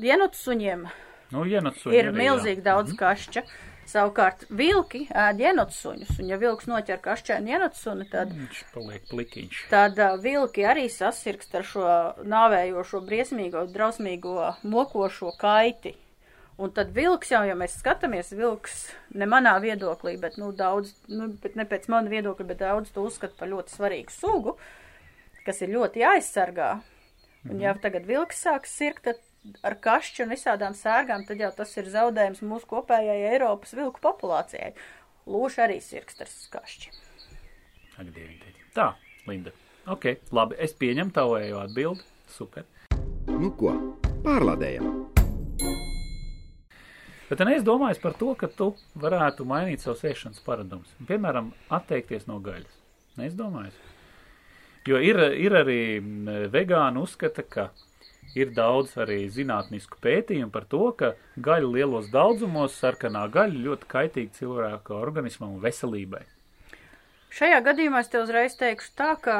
vienot suņiem Nu, ienāc ir milzīgi daudz kašķa. Savukārt vilki ēd jenotsuņus, un ja vilks noķer kašķēnu jenotsuni, tad, Viņš paliek plikiņš. tad uh, vilki arī sasirgst ar šo nāvējošo, briesmīgo, drausmīgo, mokošo kaiti. Un tad vilks jau, ja mēs skatāmies, vilks ne manā viedoklī, bet, nu, daudz, nu, bet ne pēc mana viedokļa, bet daudz to uzskata par ļoti svarīgu sugu, kas ir ļoti jāaizsargā. Un ja tagad vilks sāks sirkt tad ar kašķi un visādām sērgām, tad jau tas ir zaudējums mūsu kopējai Eiropas vilku populācijai. Lūši arī sirkst ar kašķi. Ak, dieviņ, tēti. Tā, Linda. Ok, labi, es pieņemu tavējo atbildi. Super. Nu ko, pārlādējam! Bet es domāju par to, ka tu varētu mainīt savus ēšanas paradumus. Piemēram, atteikties no gaļas. Es domāju. Jo ir, ir arī vegāni uzskata, ka ir daudz arī zinātnisku pētījumu par to, ka gaļa lielos daudzumos, sarkanā gaļa ļoti kaitīga cilvēka organismam un veselībai. Šajā gadījumā es te uzreiz teikšu tā, ka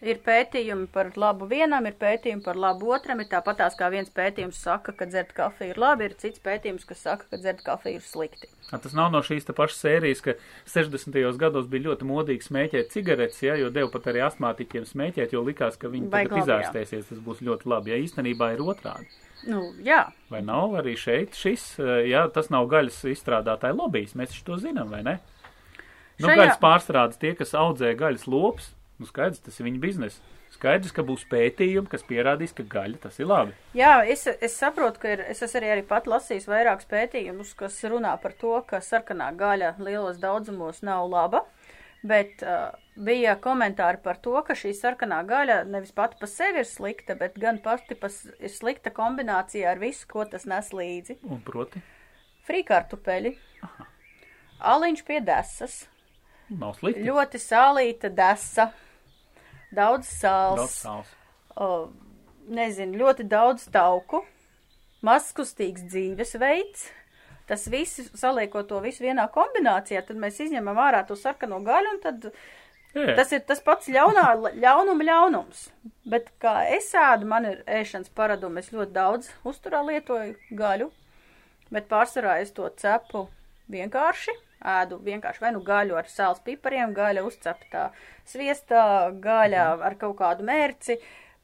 ir pētījumi par labu vienam, ir pētījumi par labu otram, ir tāpatās kā viens pētījums saka, ka dzert kafiju ir labi, ir cits pētījums, kas saka, ka dzert kafiju ir slikti. A, tas nav no šīs pašas sērijas, ka 60. gados bija ļoti modīgi smēķēt cigaretes, ja, jo devu pat arī astmātiķiem smēķēt, jo likās, ka viņi tagad labi, jā. izārstēsies, tas būs ļoti labi, ja īstenībā ir otrādi. Nu, jā, Vai nav arī šeit šis, eh, ja tas nav gaļas izstrādātāja lobbyis, mēs to zinām, vai ne? Nu, Šajā- gaļas pārstrādes tie, kas audzē gaļas lopus, nu skaidrs, tas ir viņa biznesa. Skaidrs, ka būs pētījumi, kas pierādīs, ka gaļa tas ir labi. jā es, es saprotu, ka ir, es esmu arī, arī pat lasījis vairākus pētījumus, kas runā par to, ka sarkanā gaļa lielos daudzumos nav laba. Bet uh, bija komentāri par to, ka šī sarkanā gaļa nevis pati par sevi ir slikta, bet gan pati pas, ir slikta kombinācijā ar visu, ko tas nes līdzi. Un proti, Frīkartupeļi, aliņš pie desas, nav slikti. ļoti sālīta desa, daudz sāls, Daudz sāls. o, nezinu, ļoti daudz tauku, mazkustīgs dzīvesveids. Tas viss, saliekot to visu vienā kombinācijā, tad mēs izņemam ārā to sarkano gaļu, un tad Jā, tas ir tas pats ļaunā, ļaunuma ļaunums. Bet kā es ēdu, man ir ēšanas paradumi, es ļoti daudz uzturā lietoju gaļu, bet pārsvarā es to cepu vienkārši. Ēdu vienkārši vai nu gaļu ar sāls pipariem, gaļa uzceptā sviestā, gaļa ar kaut kādu mērci.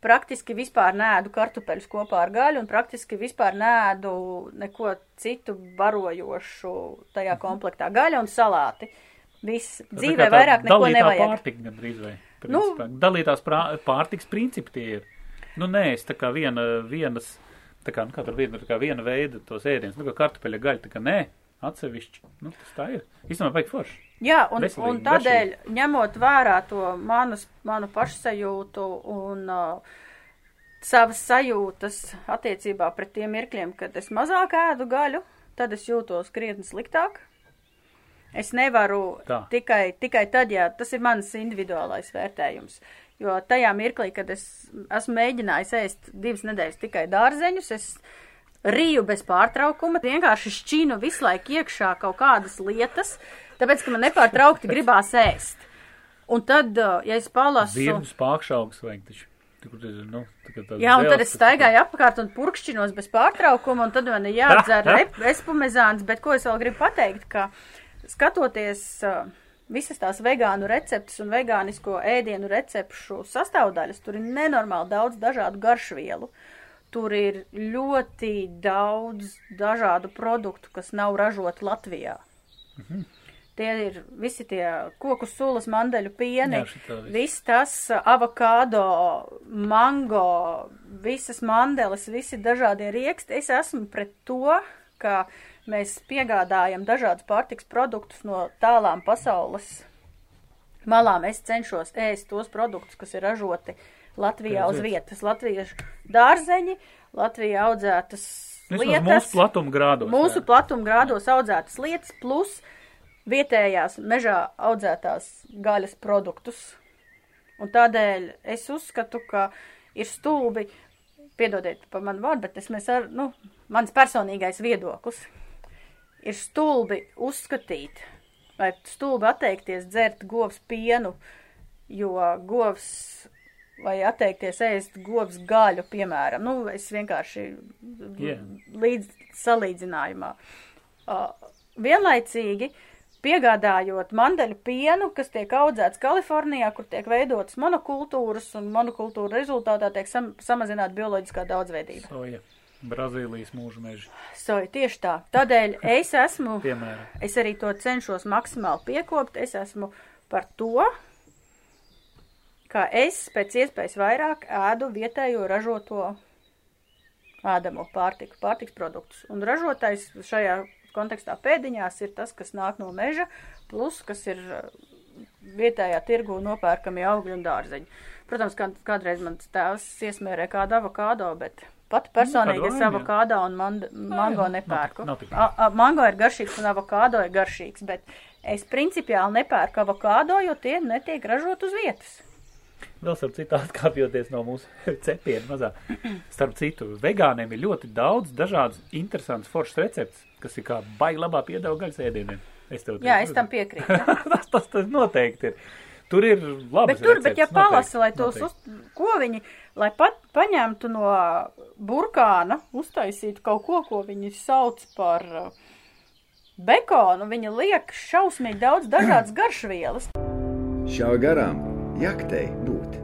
Praktiski vispār nēdu kartupeļus kopā ar gaļu un praktiski vispār nēdu neko citu barojošu tajā komplektā. Gaļa un salāti. Viss dzīvē vairāk neko nevajag. Pārtika gandrīz vai. Nu. principā. Dalītās prā, pārtiks principi tie ir. Nu, nē, es tā kā viena, vienas, tā kā, nu, tur viena, tā kā viena veida tos ēdienus, nu, kā kartupeļa gaļa, tā kā nē, atsevišķi. Nu, tas tā ir. Īstenībā vajag forši. Jā, un, Veselīgi, un tādēļ, ņemot vērā to manas, manu pašsajūtu un uh, savas sajūtas attiecībā pret tiem mirkļiem, kad es mazāk ēdu gaļu, tad es jūtos krietni sliktāk. Es nevaru Tā. tikai, tikai tad, ja tas ir mans individuālais vērtējums. Jo tajā mirklī, kad es esmu mēģinājis ēst divas nedēļas tikai dārzeņus, es rīju bez pārtraukuma, vienkārši šķīnu visu laiku iekšā kaut kādas lietas, tāpēc, ka man nepārtraukti gribās ēst. Un tad, uh, ja es palasu. Zirgus pākšaugs vajag taču. Nu, Jā, un tad es staigāju apkārt un purkšķinos bez pārtraukuma, un tad man ir jādzer espumezāns, bet ko es vēl gribu pateikt, ka skatoties uh, visas tās vegānu receptes un vegānisko ēdienu recepšu sastāvdaļas, tur ir nenormāli daudz dažādu garšvielu. Tur ir ļoti daudz dažādu produktu, kas nav ražoti Latvijā. Tie ir visi tie koku sulas, mandeļu pieni, Jā, viss. tas uh, avokado, mango, visas mandeles, visi dažādie rieksti. Es esmu pret to, ka mēs piegādājam dažādus pārtiks produktus no tālām pasaules malām. Es cenšos ēst tos produktus, kas ir ražoti Latvijā uz vietas. Latviešu dārzeņi, Latvijā audzētas lietas. mūsu platuma grādos. Mūsu jā. platuma grādos audzētas lietas, plus vietējās mežā audzētās gaļas produktus. Un tādēļ es uzskatu, ka ir stulbi, piedodiet par manu vārdu, bet es mēs ar, nu, mans personīgais viedoklis, ir stulbi uzskatīt, vai stulbi atteikties dzert govs pienu, jo govs, vai atteikties ēst govs gaļu, piemēram. Nu, es vienkārši Jā. līdz salīdzinājumā. Uh, vienlaicīgi piegādājot mandeļu pienu, kas tiek audzēts Kalifornijā, kur tiek veidotas monokultūras, un monokultūra rezultātā tiek sam samazināta bioloģiskā daudzveidība. Soja. Brazīlijas mūža meži, Soja, tieši tā. Tādēļ es esmu, piemēram. es arī to cenšos maksimāli piekopt, es esmu par to, ka es pēc iespējas vairāk ēdu vietējo ražoto ēdamo pārtiku, pārtiks produktus. Un ražotais šajā kontekstā pēdiņās ir tas, kas nāk no meža, plus, kas ir uh, vietējā tirgu nopērkami augļi un dārzeņi. Protams, kā, kādreiz man tēvs iesmērē kādu avokādo, bet pat personīgi es avokādo un man, mango nepērku. nav nav. A, a, mango ir garšīgs un avokādo ir garšīgs, bet es principiāli nepērku avokādo, jo tie netiek ražot uz vietas. Vēl starp citu, atkāpjoties no mūsu cepiena mazā. Starp citu, vegāniem ir ļoti daudz dažādas interesantas foršas receptes, kas ir kā baigi labā piedeva gaļas ēdieniem. Es tev Jā, es tam piekrītu. tas, tas, tas noteikti ir. Tur ir labi. Bet tur, bet ja palasi, lai tos, uz, ko viņi, lai pat paņemtu no burkāna, uztaisītu kaut ko, ko viņi sauc par uh, bekonu, viņi liek šausmīgi daudz dažādas garšvielas. Šā garām jaktei būt.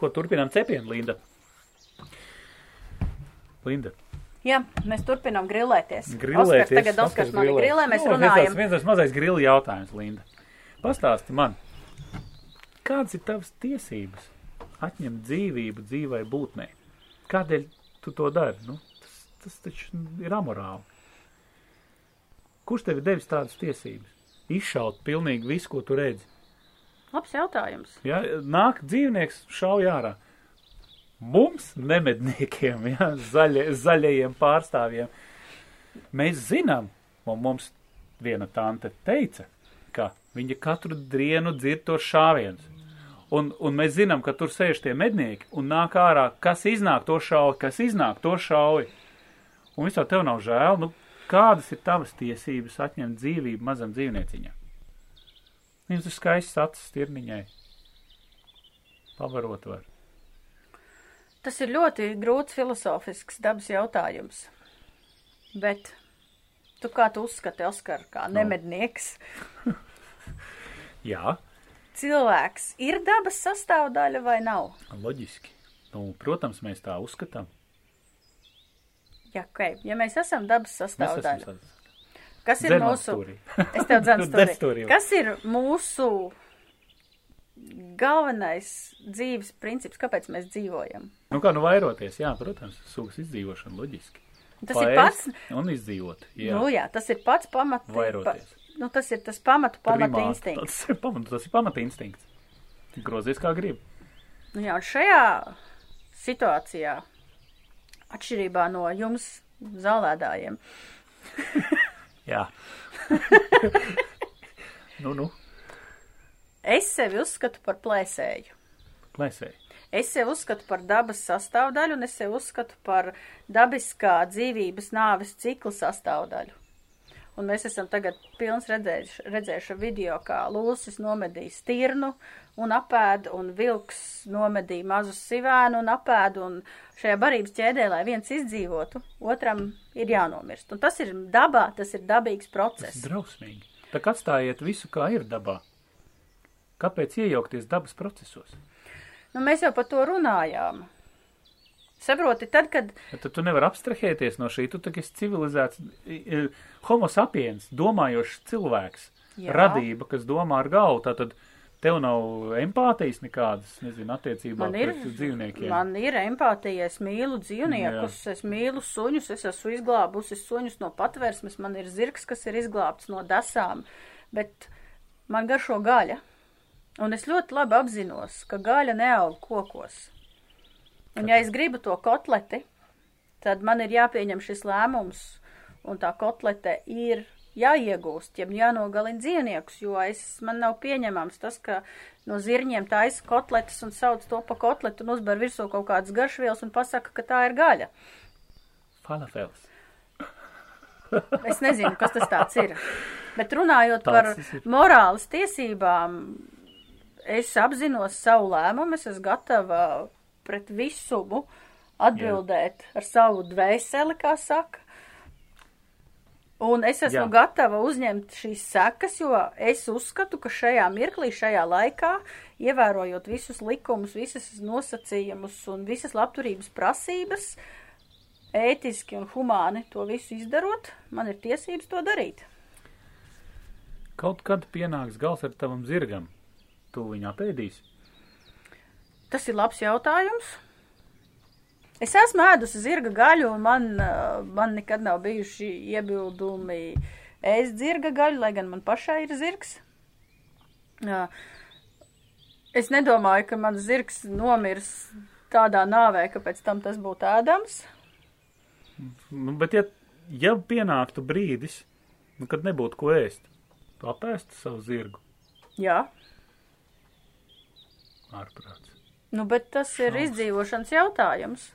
Ko turpinām cepienu, Linda? Linda. Jā, mēs turpinām grilēties. Grilēties. Oskars, tagad Oskars mani grilē, mēs Nu, runājam. Viens, viens tas mazais grili jautājums, Linda. Pastāsti man, kādas ir tavas tiesības atņemt dzīvību dzīvai būtnei? Kādēļ tu to dari? Nu, tas, tas taču ir amorāli. Kurš tev ir devis tādas tiesības? Izšaut pilnīgi visu, ko tu redzi. Labs jautājums. Ja? Nāk dzīvnieks, šauj ārā. Mums, nemedniekiem, ja? Zaļie, zaļajiem pārstāvjiem, mēs zinām, un mums viena tante teica, ka viņa katru dienu dzird tos šāvienus. Un, un mēs zinām, ka tur sēž tie mednieki un nāk ārā, kas iznāk to šauj, kas iznāk to šauj. Un vispār tev nav žēl, nu, kādas ir tavas tiesības atņemt dzīvību mazam dzīvnieciņam? Viņam tas skaists acis stirniņai. Pavarot var. Tas ir ļoti grūts filozofisks dabas jautājums. Bet tu kā tu uzskati, Oskar, kā Nu. nemednieks? Jā, Cilvēks ir dabas sastāvdaļa vai nav? loģiski. Nu, protams, mēs tā uzskatām. Jā, ok. Ja mēs esam dabas sastāvdaļa, kas ir mūsu... Es tev stūrī. Kas ir mūsu galvenais dzīves princips, kāpēc mēs dzīvojam? Nu kā, nu vairoties, jā, protams, sugas izdzīvošana loģiski. Tas ir pats, Un izdzīvot, jā. nu jā, tas ir pats pamat. Vairoties. Nu, tas ir tas pamatu pamata Primāti. instinkts. Tas ir pamata, tas ir pamata instinkts. Grozies kā grib. Nu jā, un šajā situācijā, atšķirībā no jums, zālēdājiem, Jā. nu, nu, es sevi uzskatu par plēsēju. plēsēji. Es sevi uzskatu par dabas sastāvdaļu, un es sevi uzskatu par dabiskā dzīvības nāves cikla sastāvdaļu. Un mēs esam tagad pilns redzējuši, redzējuši video, kā lūsis nomedīja stirnu un apēda, un vilks nomedīja mazu sivēnu un apēda, un šajā barības ķēdē, lai viens izdzīvotu, otram ir jānomirst. Un tas ir dabā, tas ir dabīgs Tas process. ir drausmīgi. Tā kā atstājiet visu, kā ir dabā. Kāpēc iejaukties dabas procesos? Nu, mēs jau par to runājām. Saproti, tad, kad Ja tad tu nevari abstrahēties no šī. Tu tagad esi civilizēts, homo sapiens, domājošs cilvēks, Jā. radība, kas domā ar galvu. Tātad tev nav empātijas nekādas, nezinu, attiecībā Man ir, pret dzīvniekiem. man ir empātija, es mīlu dzīvniekus, es mīlu suņus, es esmu izglābusi suņus no patvērsmes, man ir zirgs, kas ir izglābts no dasām, bet man garšo gaļa. Un es ļoti labi apzinos, ka gaļa neaug kokos. Un ja es gribu to kotleti, tad man ir jāpieņem šis lēmums, un tā kotlete ir jāiegūst, ja jānogalina dzīvniekus, jo es, man nav pieņemams tas, ka no zirņiem taisa kotletes un sauc to pa kotletu un uzbar virsū kaut kādas garšvielas un pasaka, ka tā ir gaļa. Falafels. Es nezinu, kas tas tāds ir. Bet runājot Tāds par morāles tiesībām, es apzinos savu lēmumu, es esmu gatava pret visumu atbildēt ar savu dvēseli, kā saka. Un es esmu Jā. gatava uzņemt šīs sekas, jo es uzskatu, ka šajā mirklī, šajā laikā, ievērojot visus likumus, visas nosacījumus un visas labturības prasības, ētiski un humāni to visu izdarot, man ir tiesības to darīt. Kaut kad pienāks gals ar tavam zirgam. Tu viņu apēdīsi. Tas ir labs jautājums. Es esmu ēdusi zirga gaļu, un man, uh, man nekad nav bijuši iebildumi ēst zirga gaļu, lai gan man pašai ir zirgs. Uh, Es nedomāju, ka mans zirgs nomirs tādā nāvē, ka pēc tam tas būtu ēdams. Nu, bet, ja, ja pienāktu brīdis, nu, kad nebūtu ko ēst, tu apēstu savu zirgu Jā, ārprāts. Nu, bet tas ir Šaubas. izdzīvošanas jautājums.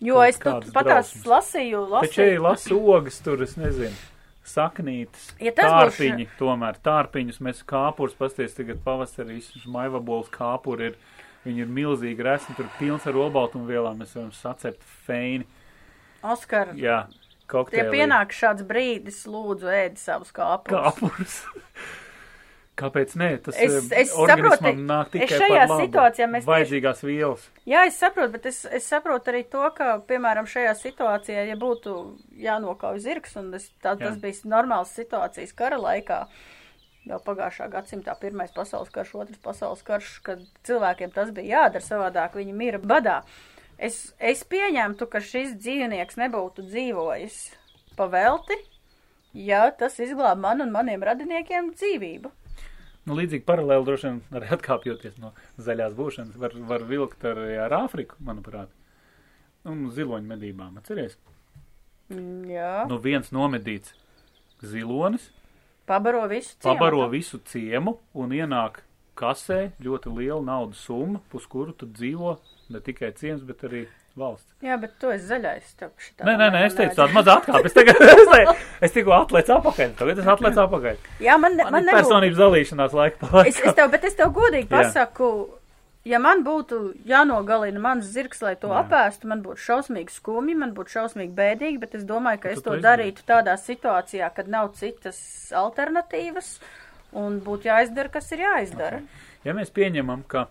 Jo Kaut es tur patās drausmas. lasīju, Taču, ja lasīju. lasu ogas tur, es nezinu, saknītes, Ja tas būs- tārpiņi, tomēr tārpiņus mēs kāpurs, pasties tagad pavasarī, visus maivabols kāpuri ir, viņi ir milzīgi resni, tur pilns ar olbaltumvielām, mēs varam sacept feini, Oskar, jā, tie kokteili. pienāk šāds brīdis, lūdzu, ēdi savus kāpus. Kāpurs. Kāpēc nē? Tas Es- eh, es saprotu, nāk es tikai šajā par labu. situācijā mēs tieši- Vajadzīgās vielas. Jā, es saprotu, bet es, es saprotu arī to, ka, piemēram, šajā situācijā, ja būtu jānokauj zirgs, un es, tā, Jā. tas bija normāls situācijas kara laikā, jau pagājušā gadsimtā pirmais pasaules karš, otrs pasaules karš, kad cilvēkiem tas bija jādara savādāk, viņi mira badā. Es, es pieņemtu, ka šis dzīvnieks nebūtu dzīvojis pavelti, ja tas izglāb man un maniem radiniekiem dzīvību. Nu, līdzīgi paralēli droši vien arī atkāpjoties no zaļās būšanas, var, var vilkt arī ar Āfriku, manuprāt. Un ziloņu medībām, atceries? Mm, Jā, Nu, viens nomedīts zilonis, pabaro visu ciematu. pabaro visu ciemu un ienāk kasē ļoti liela naudas summa, pus kuru tad dzīvo ne tikai ciems, bet arī valsts. Jā, bet tu esi zaļais. Nē, nē, nē, es teicu tādu mazu atkāpi. Es, tagad, es, te, es tikko atlēcu apakaļ, tagad es atlēcu apakaļ. Jā, man, Man, man nebūtu. personības dalīšanās laika pa Es, es laikam. tev, bet es tev godīgi Jā. pasaku, ja man būtu jānogalina mans zirgs, lai to Jā. apēstu, man būtu šausmīgi skumji, man būtu šausmīgi bēdīgi, bet es domāju, ka Tu es to to darītu tādā situācijā, kad nav citas alternatīvas un būtu jāizdara, kas ir jāizdara. Ja mēs pieņemam, ka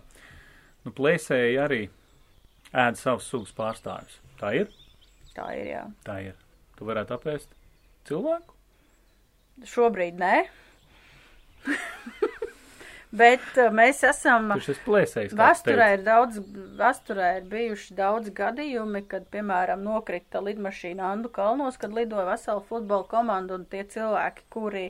nu, plēsēji arī ēd savus sugas pārstāvjus, tā ir? Tā ir, jā. Tā ir. Tu varētu apēst cilvēku? Šobrīd nē. bet uh, mēs esam. Kurš esi plēsējis? teica? ir daudz, vēsturē ir bijuši daudz gadījumi, kad, piemēram, nokrita lidmašīna Andu kalnos, kad lidoja vesela futbola komanda un tie cilvēki, kuri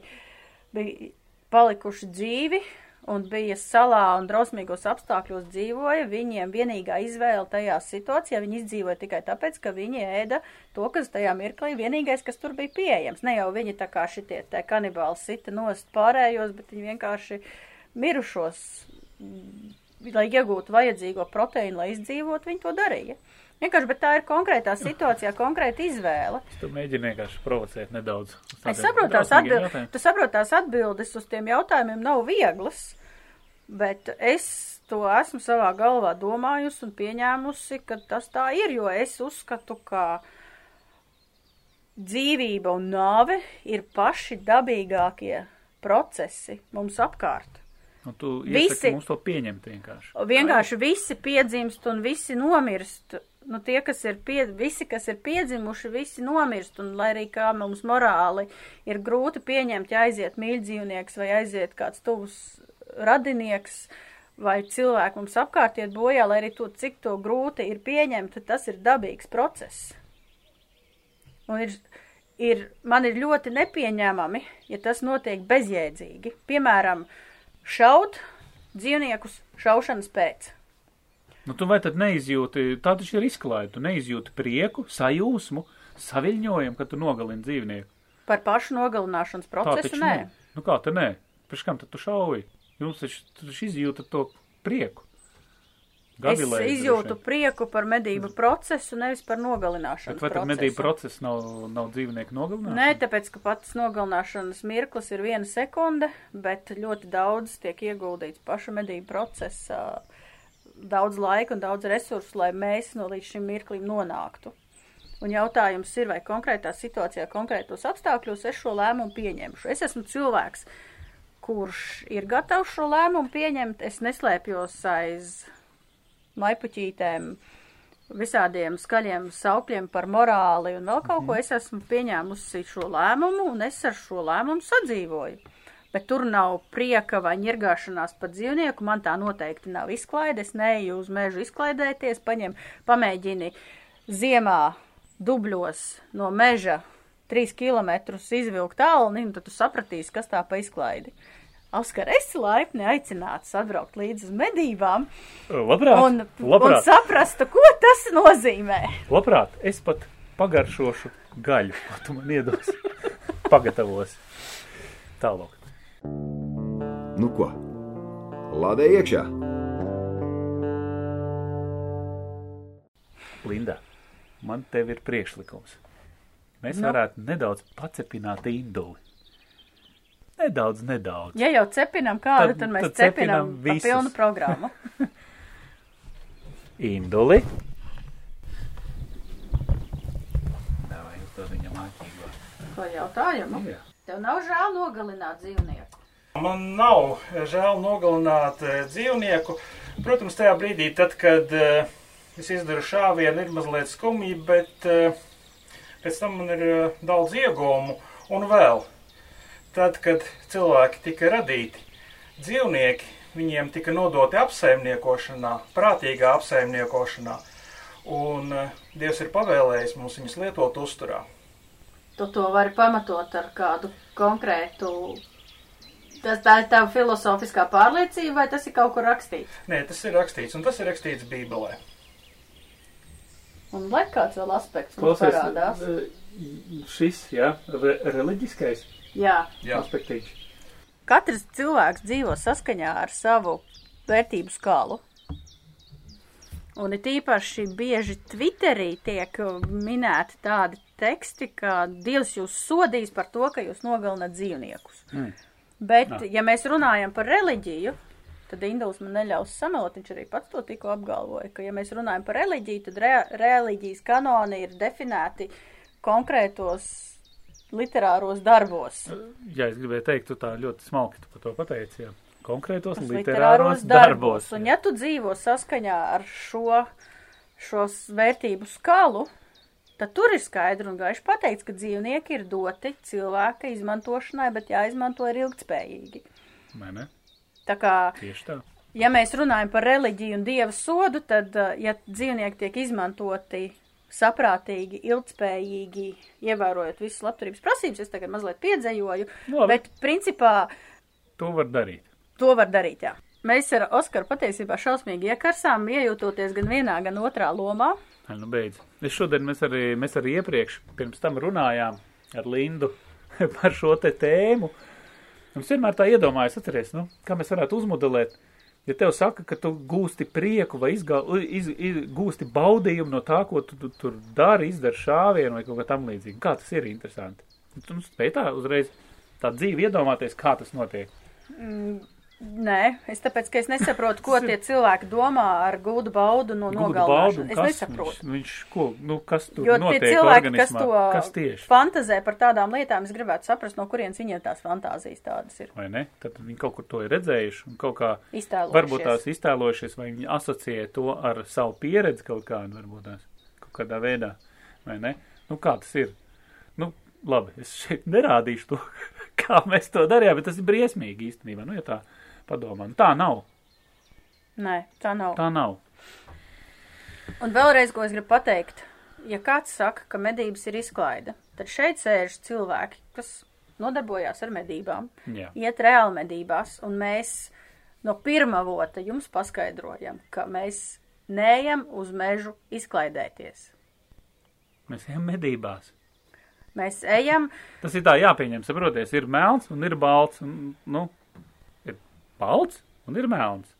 bija palikuši dzīvi un bija salā un drausmīgos apstākļos dzīvoja, viņiem vienīgā izvēle tajā situācijā, viņi izdzīvoja tikai tāpēc, ka viņi ēda to, kas tajā mirklī vienīgais, kas tur bija pieejams. Ne jau viņi tā kā šitie te kanibāli sita nost pārējos, bet viņi vienkārši mirušos lai iegūtu vajadzīgo proteīnu, lai izdzīvotu, viņi to darīja. Vienkārši, bet tā ir konkrētā situācijā, konkrēta izvēle. Tu mēģini vienkārši provocēt nedaudz. Es saprotu, tās jautājumiem. tu saproti, tās atbildes uz tiem jautājumiem nav vieglas, bet es to esmu savā galvā domājusi un pieņēmusi, ka tas tā ir, jo es uzskatu, ka dzīvība un nāve ir paši dabīgākie procesi mums apkārt. Un tu Visi- mums to pieņemt vienkārši. Vienkārši visi piedzimst un visi nomirst. Nu, tie, kas ir pie, visi, kas ir piedzimuši, visi nomirst, un lai arī kā mums morāli ir grūti pieņemt, ja aiziet mīļdzīvnieks vai aiziet kāds tuvs radinieks vai cilvēki mums apkārt iet bojā, lai arī to, cik to grūti ir pieņemt, tas ir dabīgs process. Un ir, ir, man ir ļoti nepieņēmami, ja tas notiek bezjēdzīgi. Piemēram, šaut dzīvniekus šaušanas pēc. Nu, tu vai tad neizjūti, tā taču ir izklaide, tu neizjūti prieku, sajūsmu, saviļņojumu, kad tu nogalini dzīvnieku. Par pašu nogalināšanas procesu nē. ne. Nu kā te nē? Pēc kam tad tu šauji? Jums taču, taču izjūta to prieku. Es Gavilēji izjūtu droši prieku par medību procesu, nevis par nogalināšanas Bet vai tad medību process nav, nav dzīvnieku nogalināšana? Nē, tāpēc, ka pats nogalināšanas mirklis ir viena sekunde, bet ļoti daudz tiek ieguldīts paša medību procesā, daudz laika un daudz resursu, lai mēs no līdz šim mirklim nonāktu. Un jautājums ir, vai konkrētā situācijā, konkrētos apstākļos es šo lēmumu pieņemšu. Es esmu cilvēks, kurš ir gatavs šo lēmumu pieņemt. Es neslēpjos aiz maipuķītēm, visādiem skaļiem saukļiem par morāli un vēl kaut ko. Es esmu pieņēmusi šo lēmumu un es ar šo lēmumu sadzīvoju. Bet tur nav prieka vai ņirgāšanās par dzīvnieku. Man tā noteikti nav izklaide. Es neju uz mežu izklaidēties, paņem, pamēģini ziemā dubļos no meža trīs kilometrus izvilkt tālni, un tad tu sapratīsi, kas tā pa izklaidi. Oskar, esi laipni aicināts atbraukt līdz uz medībām Labprāt, un, un labprāt, saprastu, ko tas nozīmē. labprāt, es pat pagaršošu gaļu, ko tu man iedos. Pagatavos. Tālāk. Nu ko? Lādē iekšā! Linda, man tev ir priekšlikums. Mēs Nu? varētu nedaudz pacepināt induli. Nedaudz, nedaudz. Ja jau cepinam kādu, Tad- tad, mēs tad pa visus. pilnu programmu. Induli. Davai, uzdod viņam āķīgo. Ko jautājumu? Jā. Tev nav žēl nogalināt dzīvnieku. Man nav žēl nogalināt eh, dzīvnieku. Protams, tajā brīdī, tad, kad eh, es izdaru šāvienu, ir mazliet skumji, bet eh, pēc tam man ir eh, daudz iegūmu. Un vēl, tad, kad cilvēki tika radīti, dzīvnieki, viņiem tika nodoti apsaimniekošanā, prātīgā apsaimniekošanā. Un eh, Dievs ir pavēlējis mums viņus lietot uzturā. Tu to vari pamatot ar kādu konkrētu. Tas tā ir tava filozofiskā pārliecība, vai tas ir kaut kur rakstīts? Nē, tas ir rakstīts, un tas ir rakstīts Bībelē. Un lai kāds vēl aspekts mums parādās. eh, šis, jā, re, reliģiskais Jā, Jā. aspektīgs. katrs cilvēks dzīvo saskaņā ar savu vērtību skalu. Un it īpaši bieži Twitterī tiek uh, minēti tādi teksti, ka Dievs jūs sodīs par to, ka jūs nogalināt dzīvniekus. Mm. Bet, Jā. ja mēs runājam par reliģiju, tad Induls man neļaus samelot, viņš arī pats to tikko apgalvoja, ka, ja mēs runājam par reliģiju, tad re reliģijas kanoni ir definēti konkrētos literāros darbos. Jā, es gribēju teikt, tu tā ļoti smalki tu par to pateici, jā. Konkrētos Tos literāros darbos. Un ja tu dzīvo saskaņā ar šo, šos vērtību skalu, tad tur ir skaidri un gaiši pateikts, ka dzīvnieki ir doti cilvēka izmantošanai, bet jāizmanto ir ilgtspējīgi. Vai ne? Tā kā, Tieši tā. ja mēs runājam par reliģiju un dieva sodu, tad, uh, ja dzīvnieki tiek izmantoti saprātīgi, ilgtspējīgi, ievērojot visas labturības prasības, es tagad mazliet piedzējoju, Labi. bet principā To var darīt. To var darīt, jā. Mēs ar Oskaru patiesībā šausmīgi iekarsām, iejūtoties gan vienā, gan otrā lomā. Ai, Nu, beidz. Es šodien mēs arī, mēs arī iepriekš pirms tam runājām ar Lindu par šo te tēmu. Es vienmēr tā iedomājos, atceries, nu, kā mēs varētu uzmodelēt. Ja tev saka, ka tu gūsti prieku vai izgā, iz, iz, gūsti baudījumu no tā, ko tu, tu tur dari, izdari šāvienu vai kaut kā tam līdzīgi. Kā tas ir interesanti? Tu nu, spēj tā uzreiz tā dzīvi iedomāties, kā tas notiek. Nē, es tāpēc, ka es nesaprotu, ko tie cilvēki domā ar gūdu baudu no nogalināšanas. Es kas nesaprotu. Viņš, viņš ko, nu, kas tur Jo tie notiek cilvēki, kas organismā? to Kas tieši? fantazē par tādām lietām, es gribētu saprast, no kurienes viņiem tās fantāzijas tādas ir vai ne? Tad viņi kaut kur to ir redzējuši un kaut kā iztēlojušies. varbūt tās iztēlojušies, vai viņi asociē to ar savu pieredzi kaut kādu, varbūt tās kaut kādā veidā, vai ne? Nu, kā tas ir? Nu, labi, es šeit nerādīšu to, kā mēs to darījām, bet tas ir briesmīgi īstenībā, nu, ja tā padomā. Nu, tā nav, Nē, tā nav. tā nav. Un vēlreiz, ko es gribu pateikt, ja kāds saka, ka medības ir izklaide, tad šeit sēž cilvēki, kas nodarbojās ar medībām, Jā. iet reāli medībās, un mēs no pirmā vota jums paskaidrojam, ka mēs neejam uz mežu izklaidēties. Mēs ejam medībās. Mēs ejam, Tas ir tā jāpieņem, saproties, ir melns un ir balts, un, nu, balts un ir melns.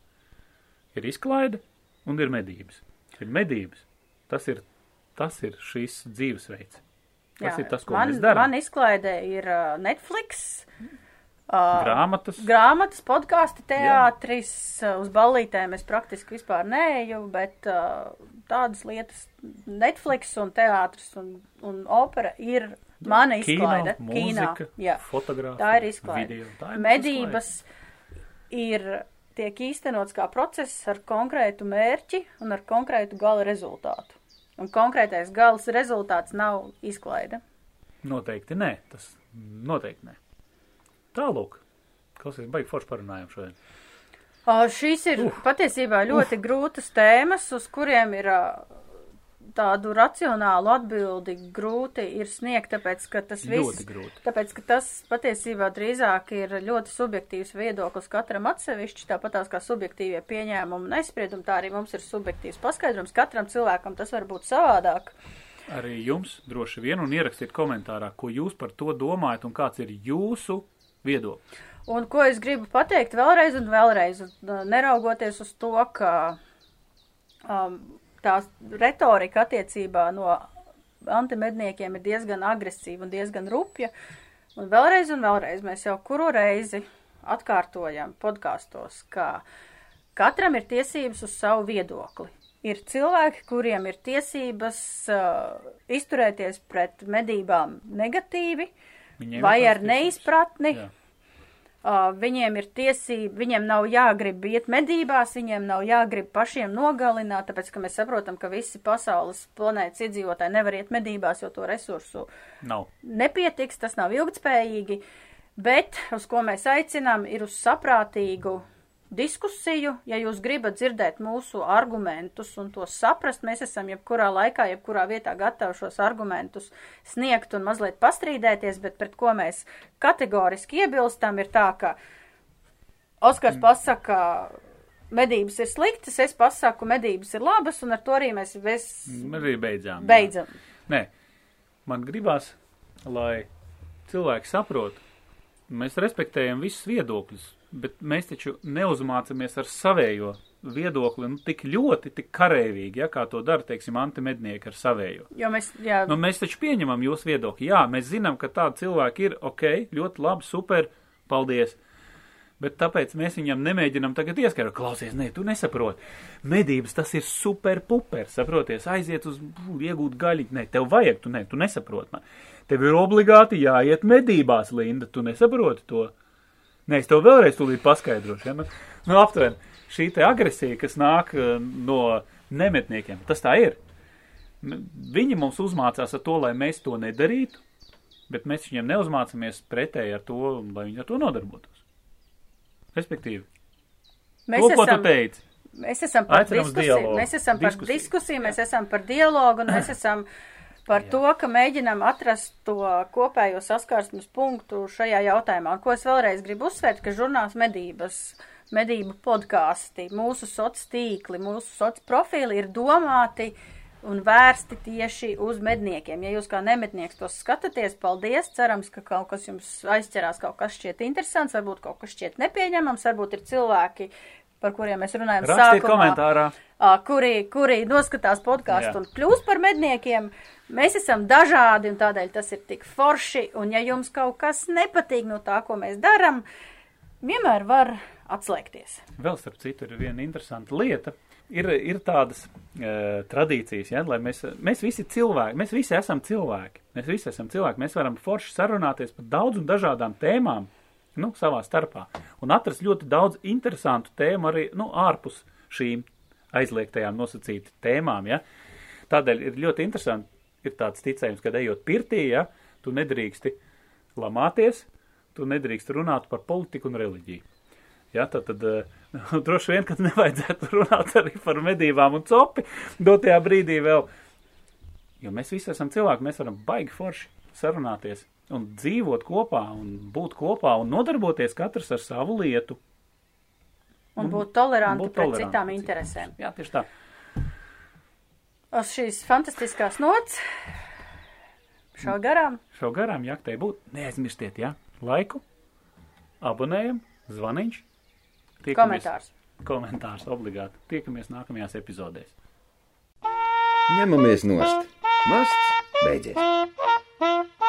Ir izklaide un ir medības. Ir medības. Tas ir, tas ir šis dzīvesveids. Tas ir tas, ko man, mēs darām. Man izklaidē ir uh, Netflix, uh, Grāmatas. grāmatas, podkāsti, teātris, uh, uz ballītēm es praktiski vispār neeju, bet uh, tādas lietas Netflix un teātris un, un opera ir mana izklaide. Kino, mūzika, jā. fotogrāfija. Tā ir izklaide. video, tā ir Medības ir tiek īstenots kā process ar konkrētu mērķi un ar konkrētu gala rezultātu. Un konkrētais galas rezultāts nav izklaide. Noteikti nē, tas noteikti nē. Tālūk, Klausies, baigi forši parunājam šodien. O, šīs ir uh. patiesībā ļoti uh. grūtas tēmas, uz kuriem ir uh, tādu racionālu atbildi grūti ir sniegt, tāpēc, ka tas viss, tāpēc, ka tas patiesībā drīzāk ir ļoti subjektīvs viedoklis katram atsevišķi, tāpat tās kā subjektīvie pieņēmumi un aizspriedumi, tā arī mums ir subjektīvs paskaidrums, katram cilvēkam tas var būt savādāk. Arī jums droši vien un ierakstiet komentārā, ko jūs par to domājat un kāds ir jūsu viedoklis. Un ko es gribu pateikt vēlreiz un vēlreiz, neraugoties uz to, ka um, tā retorika attiecībā no antimedniekiem ir diezgan agresīva un diezgan rupja. Un vēlreiz un vēlreiz mēs jau kuru reizi atkārtojam podkāstos, ka katram ir tiesības uz savu viedokli. Ir cilvēki, kuriem ir tiesības uh, izturēties pret medībām negatīvi Viņiem vai ar neizpratni. Jā Uh, viņiem ir tiesība, viņiem nav jāgrib iet medībās, viņiem nav jāgrib pašiem nogalināt, tāpēc, ka mēs saprotam, ka visi pasaules planētas iedzīvotāji nevar iet medībās, jo to resursu nav. nepietiks, tas nav ilgtspējīgi, bet uz ko mēs aicinām, ir uz saprātīgu diskusiju. Ja jūs gribat dzirdēt mūsu argumentus un tos saprast, mēs esam jebkurā laikā, jebkurā vietā gatavi šos argumentus sniegt un mazliet pastrīdēties, bet pret ko mēs kategoriski iebilstam, ir tā, ka Oskars mm. pasaka, medības ir sliktas, es pasaku, medības ir labas, un ar to arī mēs, mēs arī beidzām. beidzam. Jā. Nē, man gribās, lai cilvēki saprot, mēs respektējam visus viedokļus, bet mēs taču neuzmācamies ar savējo viedokli nu, tik ļoti, tik karavīgi, ja, kā to dara, teiksim, antimednieki ar savējo. Jo mēs, jā. Nu, mēs taču pieņemam jūsu viedokli. Jā, mēs zinām, ka tādi cilvēki ir ok, ļoti labi, super, paldies. Bet tāpēc mēs viņam nemēģinām tagad ieskaidrot, klausies, nē, tu nesaproti. Medības tas ir super puper, saproties, aiziet uz iegūt gaļiņu. Nē, tev vajag, tu, ne, tu nesaproti man. Tev ir obligāti jāiet medībās, Linda, tu nesaproti to. Nē, es tev vēlreiz tūlīt paskaidrošu. Ja? Nu, nu, aptuveni, šī agresija, kas nāk eh, no nemetniekiem, tas tā ir. Viņi mums uzmācās ar to, lai mēs to nedarītu, bet mēs viņiem neuzmācāmies pretēji ar to, lai viņi ar to nodarbotos. Respektīvi. Mēs to, ko esam, tu teici? Mēs esam par Aicinams diskusiju, dialogu. mēs esam par diskusiju, diskusiju mēs esam par dialogu, un mēs esam par Jā. to, ka mēģinam atrast to kopējo saskarsmes punktu šajā jautājumā. Un ko es vēlreiz gribu uzsvērt, ka žurnāls medības, medību podkāsti, mūsu soc tīkli, mūsu soc profili ir domāti un vērsti tieši uz medniekiem. Ja jūs kā nemetnieks tos skatāties, paldies! Cerams, ka kaut kas jums aizķerās, kaut kas šķiet interesants, varbūt kaut kas šķiet nepieņemams, varbūt ir cilvēki, par kuriem mēs runājam Rakstiet sākumā, komentārā. kuri, kuri noskatās podkāstu un kļūst par medniekiem. Mēs esam dažādi un tādēļ tas ir tik forši. Un ja jums kaut kas nepatīk no tā, ko mēs darām, vienmēr var atslēgties. Vēl starp citu ir viena interesanta lieta. Ir, ir tādas e, tradīcijas, ja, lai mēs, mēs visi cilvēki, mēs visi esam cilvēki. Mēs visi esam cilvēki, mēs varam forši sarunāties par daudz un dažādām tēmām, nu, savā starpā. Un atrast ļoti daudz interesantu tēmu arī, nu, ārpus šīm aizliegtajām nosacītu tēmām, ja. Tādēļ ir ļoti interesanti, ir tāds ticējums, ka ejot pirtī, ja, tu nedrīksti lamāties, tu nedrīkst runāt par politiku un reliģiju. Ja, tad, tad uh, droši vien, ka nevajadzētu runāt arī par medībām un copi dotajā brīdī vēl. Jo mēs visi esam cilvēki, mēs varam baigi forši sarunāties un dzīvot kopā un būt kopā un nodarboties katrs ar savu lietu. Un, un būt toleranti būt pret toleranti citām interesēm. Jā, tieši tā. Uz šīs fantastiskās nots šau garām. Šau garām, jaktei būt. Neaizmirstiet, jā, laiku, abonējam, zvaniņš. Tiekamies, komentārs. Komentārs obligāti. Tiekamies nākamajās epizodēs. Ņemamies nost. Masts beidzies.